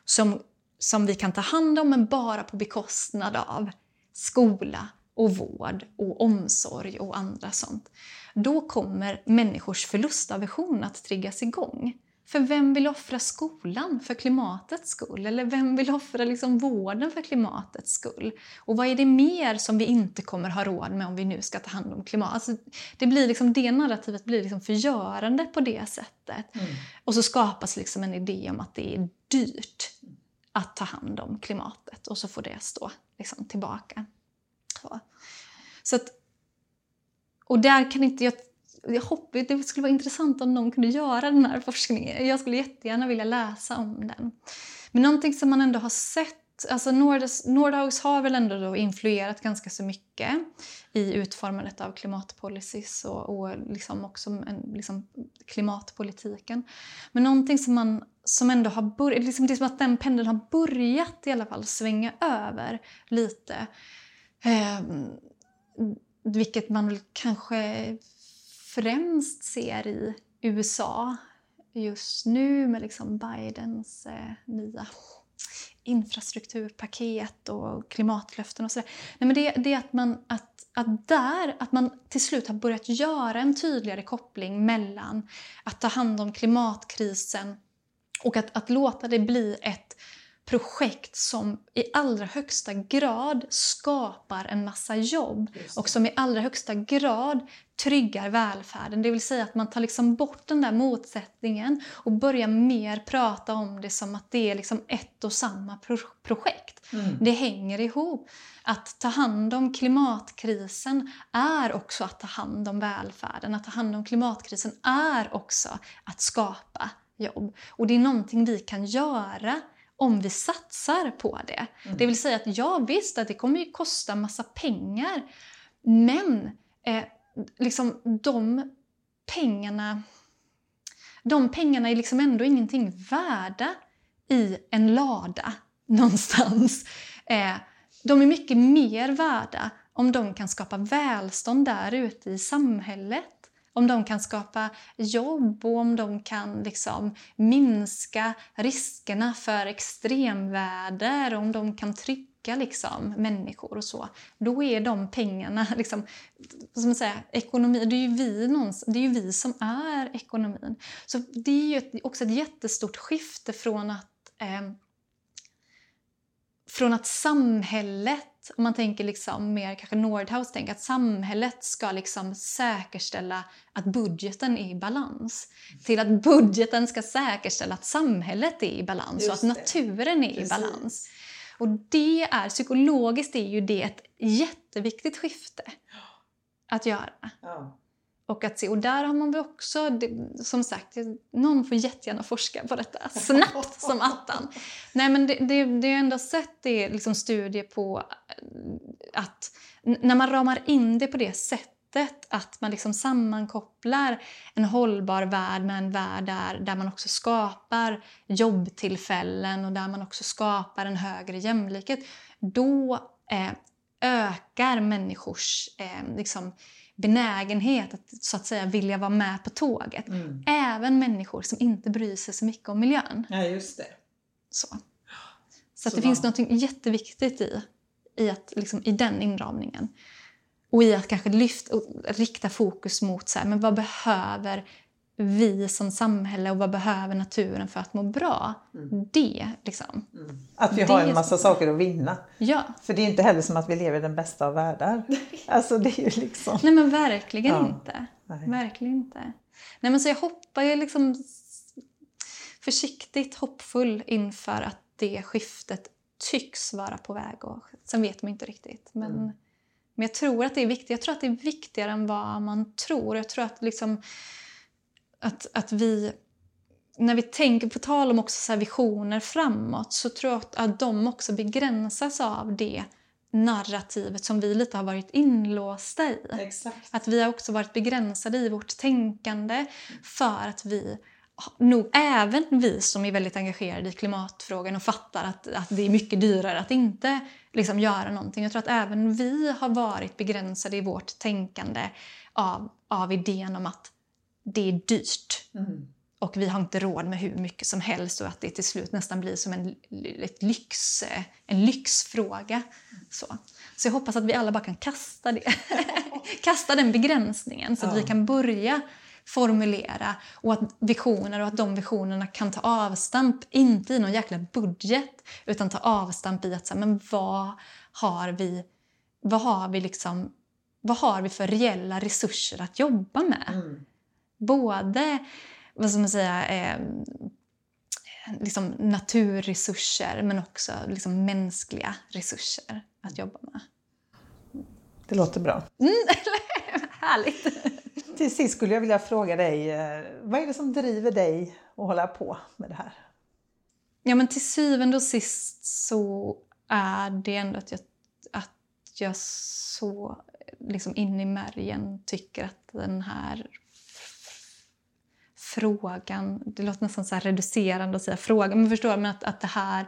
som, som vi kan ta hand om men bara på bekostnad av skola, och vård och omsorg och andra sånt. Då kommer människors förlustaversion att triggas igång. För vem vill offra skolan för klimatets skull? Eller vem vill offra liksom vården för klimatets skull? Och vad är det mer som vi inte kommer ha råd med om vi nu ska ta hand om klimatet? Alltså, det, blir liksom, det narrativet blir liksom förgörande på det sättet. Mm. Och så skapas liksom en idé om att det är dyrt att ta hand om klimatet och så får det stå liksom tillbaka. Så. så att, och där kan inte jag... Jag hoppas, det skulle vara intressant om någon kunde göra den här forskningen. Jag skulle jättegärna vilja läsa om den. Men någonting som man ändå har sett Alltså Nordhaus har väl ändå då influerat ganska så mycket i utformandet av klimatpolicies och, och liksom också en, liksom klimatpolitiken. Men någonting som, man, som ändå har börjat, liksom det är som att den pendeln har börjat i alla fall svänga över lite Eh, vilket man väl kanske främst ser i USA just nu med liksom Bidens eh, nya infrastrukturpaket och klimatlöften och sådär. Nej, men det, det är att man, att, att där, att man till slut har börjat göra en tydligare koppling mellan att ta hand om klimatkrisen och att, att låta det bli ett projekt som i allra högsta grad skapar en massa jobb och som i allra högsta grad tryggar välfärden. Det vill säga att man tar liksom bort den där motsättningen och börjar mer prata om det som att det är liksom ett och samma pro projekt. Mm. Det hänger ihop. Att ta hand om klimatkrisen är också att ta hand om välfärden. Att ta hand om klimatkrisen är också att skapa jobb. Och det är någonting vi kan göra om vi satsar på det. Mm. Det vill säga att ja visst att det kommer ju kosta massa pengar men eh, liksom de pengarna de pengarna är liksom ändå ingenting värda i en lada någonstans. Eh, de är mycket mer värda om de kan skapa välstånd där ute i samhället om de kan skapa jobb och om de kan liksom minska riskerna för extremväder, om de kan trycka liksom människor och så, då är de pengarna, liksom, som säga, ekonomi, det är ju vi, det är ju vi som är ekonomin. Så det är ju också ett jättestort skifte från att eh, från att samhället om man tänker liksom mer kanske Nordhaus tänker att samhället ska liksom säkerställa att budgeten är i balans. Till att budgeten ska säkerställa att samhället är i balans och att naturen är Precis. i balans. Och det är, psykologiskt är ju det ett jätteviktigt skifte att göra. Ja. Och, att se, och där har man väl också, det, som sagt, någon får jättegärna forska på detta snabbt som attan. Nej men det, det, det jag ändå sett är liksom studier på eh, att när man ramar in det på det sättet att man liksom sammankopplar en hållbar värld med en värld där, där man också skapar jobbtillfällen och där man också skapar en högre jämlikhet. Då eh, ökar människors eh, liksom, benägenhet att så att säga vilja vara med på tåget. Även människor som inte bryr sig så mycket om miljön. Ja, just det. Så, så, Så det finns något jätteviktigt i, i, att, liksom, i den inramningen. Och i att kanske lyfta, och rikta fokus mot så här, men vad behöver vi som samhälle och vad behöver naturen för att må bra? Det, liksom. Att vi har en massa saker att vinna. Ja. För det är inte heller som att vi lever i den bästa av världar. Alltså det är liksom... Nej men verkligen Ja. inte. Nej. Verkligen inte. Nej men så jag hoppar ju liksom försiktigt hoppfull inför att det skiftet tycks vara på väg. Och sen vet man inte riktigt. Men, Mm. men jag tror att det är viktigt. Jag tror att det är viktigare än vad man tror. Jag tror att liksom att, att vi när vi tänker på tal om också visioner framåt så tror jag att, att de också begränsas av det narrativet som vi lite har varit inlåsta i. Exakt. Att vi har också varit begränsade i vårt tänkande för att vi nog även vi som är väldigt engagerade i klimatfrågan och fattar att, att det är mycket dyrare att inte liksom, göra någonting. Jag tror att även vi har varit begränsade i vårt tänkande av, av idén om att det är dyrt Mm. och vi har inte råd med hur mycket som helst och att det till slut nästan blir som en, ett lyx, en lyxfråga. Så. så jag hoppas att vi alla bara kan kasta det. kasta den begränsningen så att Ja. vi kan börja formulera och att visioner och att de visionerna kan ta avstamp, inte i någon jäkla budget, utan ta avstamp i att så här, men vad har vi, vad har vi liksom, vad har vi för reella resurser att jobba med? Mm. Både vad ska man säga, eh, liksom naturresurser men också liksom mänskliga resurser att jobba med. Det låter bra. Härligt! Till sist skulle jag vilja fråga dig, eh, vad är det som driver dig att hålla på med det här? Ja, men till syvende och sist så är det ändå att jag, att jag så liksom in i märgen tycker att den här frågan, det låter nästan så här reducerande att säga frågan men förstår? Men att, att det, här,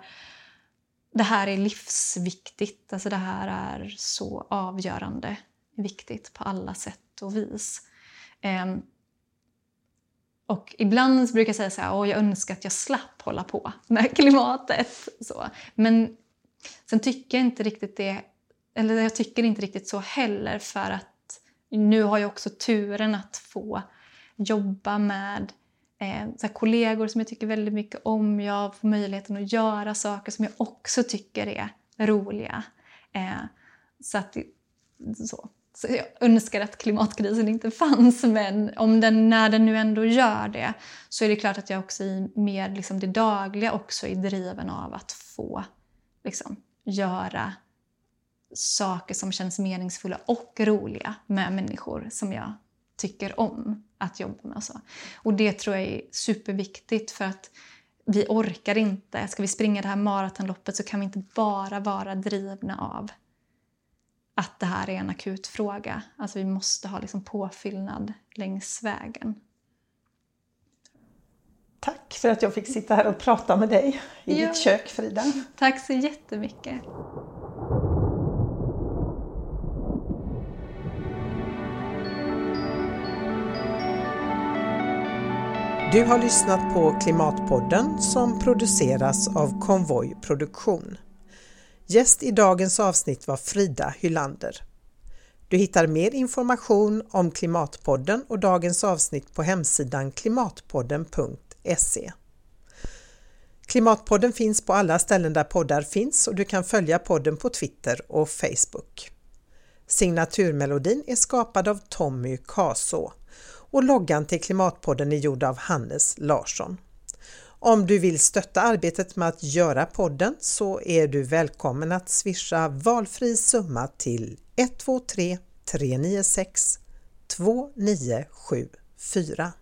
det här är livsviktigt. Alltså det här är så avgörande viktigt på alla sätt och vis. Ehm, och ibland brukar jag säga så här, Åh, jag önskar att jag slapp hålla på med klimatet. Så. Men sen tycker jag inte riktigt det, eller jag tycker inte riktigt så heller för att nu har jag också turen att få jobba med eh, så här, kollegor som jag tycker väldigt mycket om. Jag får möjligheten att göra saker som jag också tycker är roliga. Eh, så att så. Så jag önskar att klimatkrisen inte fanns men om den, när den nu ändå gör det så är det klart att jag också i mer liksom det dagliga också är driven av att få liksom, göra saker som känns meningsfulla och roliga med människor som jag tycker om att jobba med. Och, så. och det tror jag är superviktigt för att vi orkar inte. Ska vi springa det här maratonloppet så kan vi inte bara vara drivna av att det här är en akut fråga. Alltså vi måste ha liksom påfyllnad längs vägen. Tack för att jag fick sitta här och prata med dig i Ja. ditt kök Frida. Tack så jättemycket. Du har lyssnat på Klimatpodden som produceras av Konvoj Produktion. Gäst i dagens avsnitt var Frida Hylander. Du hittar mer information om Klimatpodden och dagens avsnitt på hemsidan klimatpodden.se. Klimatpodden finns på alla ställen där poddar finns och du kan följa podden på Twitter och Facebook. Signaturmelodin är skapad av Tommy Kaså och loggan till Klimatpodden är gjord av Hannes Larsson. Om du vill stötta arbetet med att göra podden så är du välkommen att swisha valfri summa till 123 396 2974.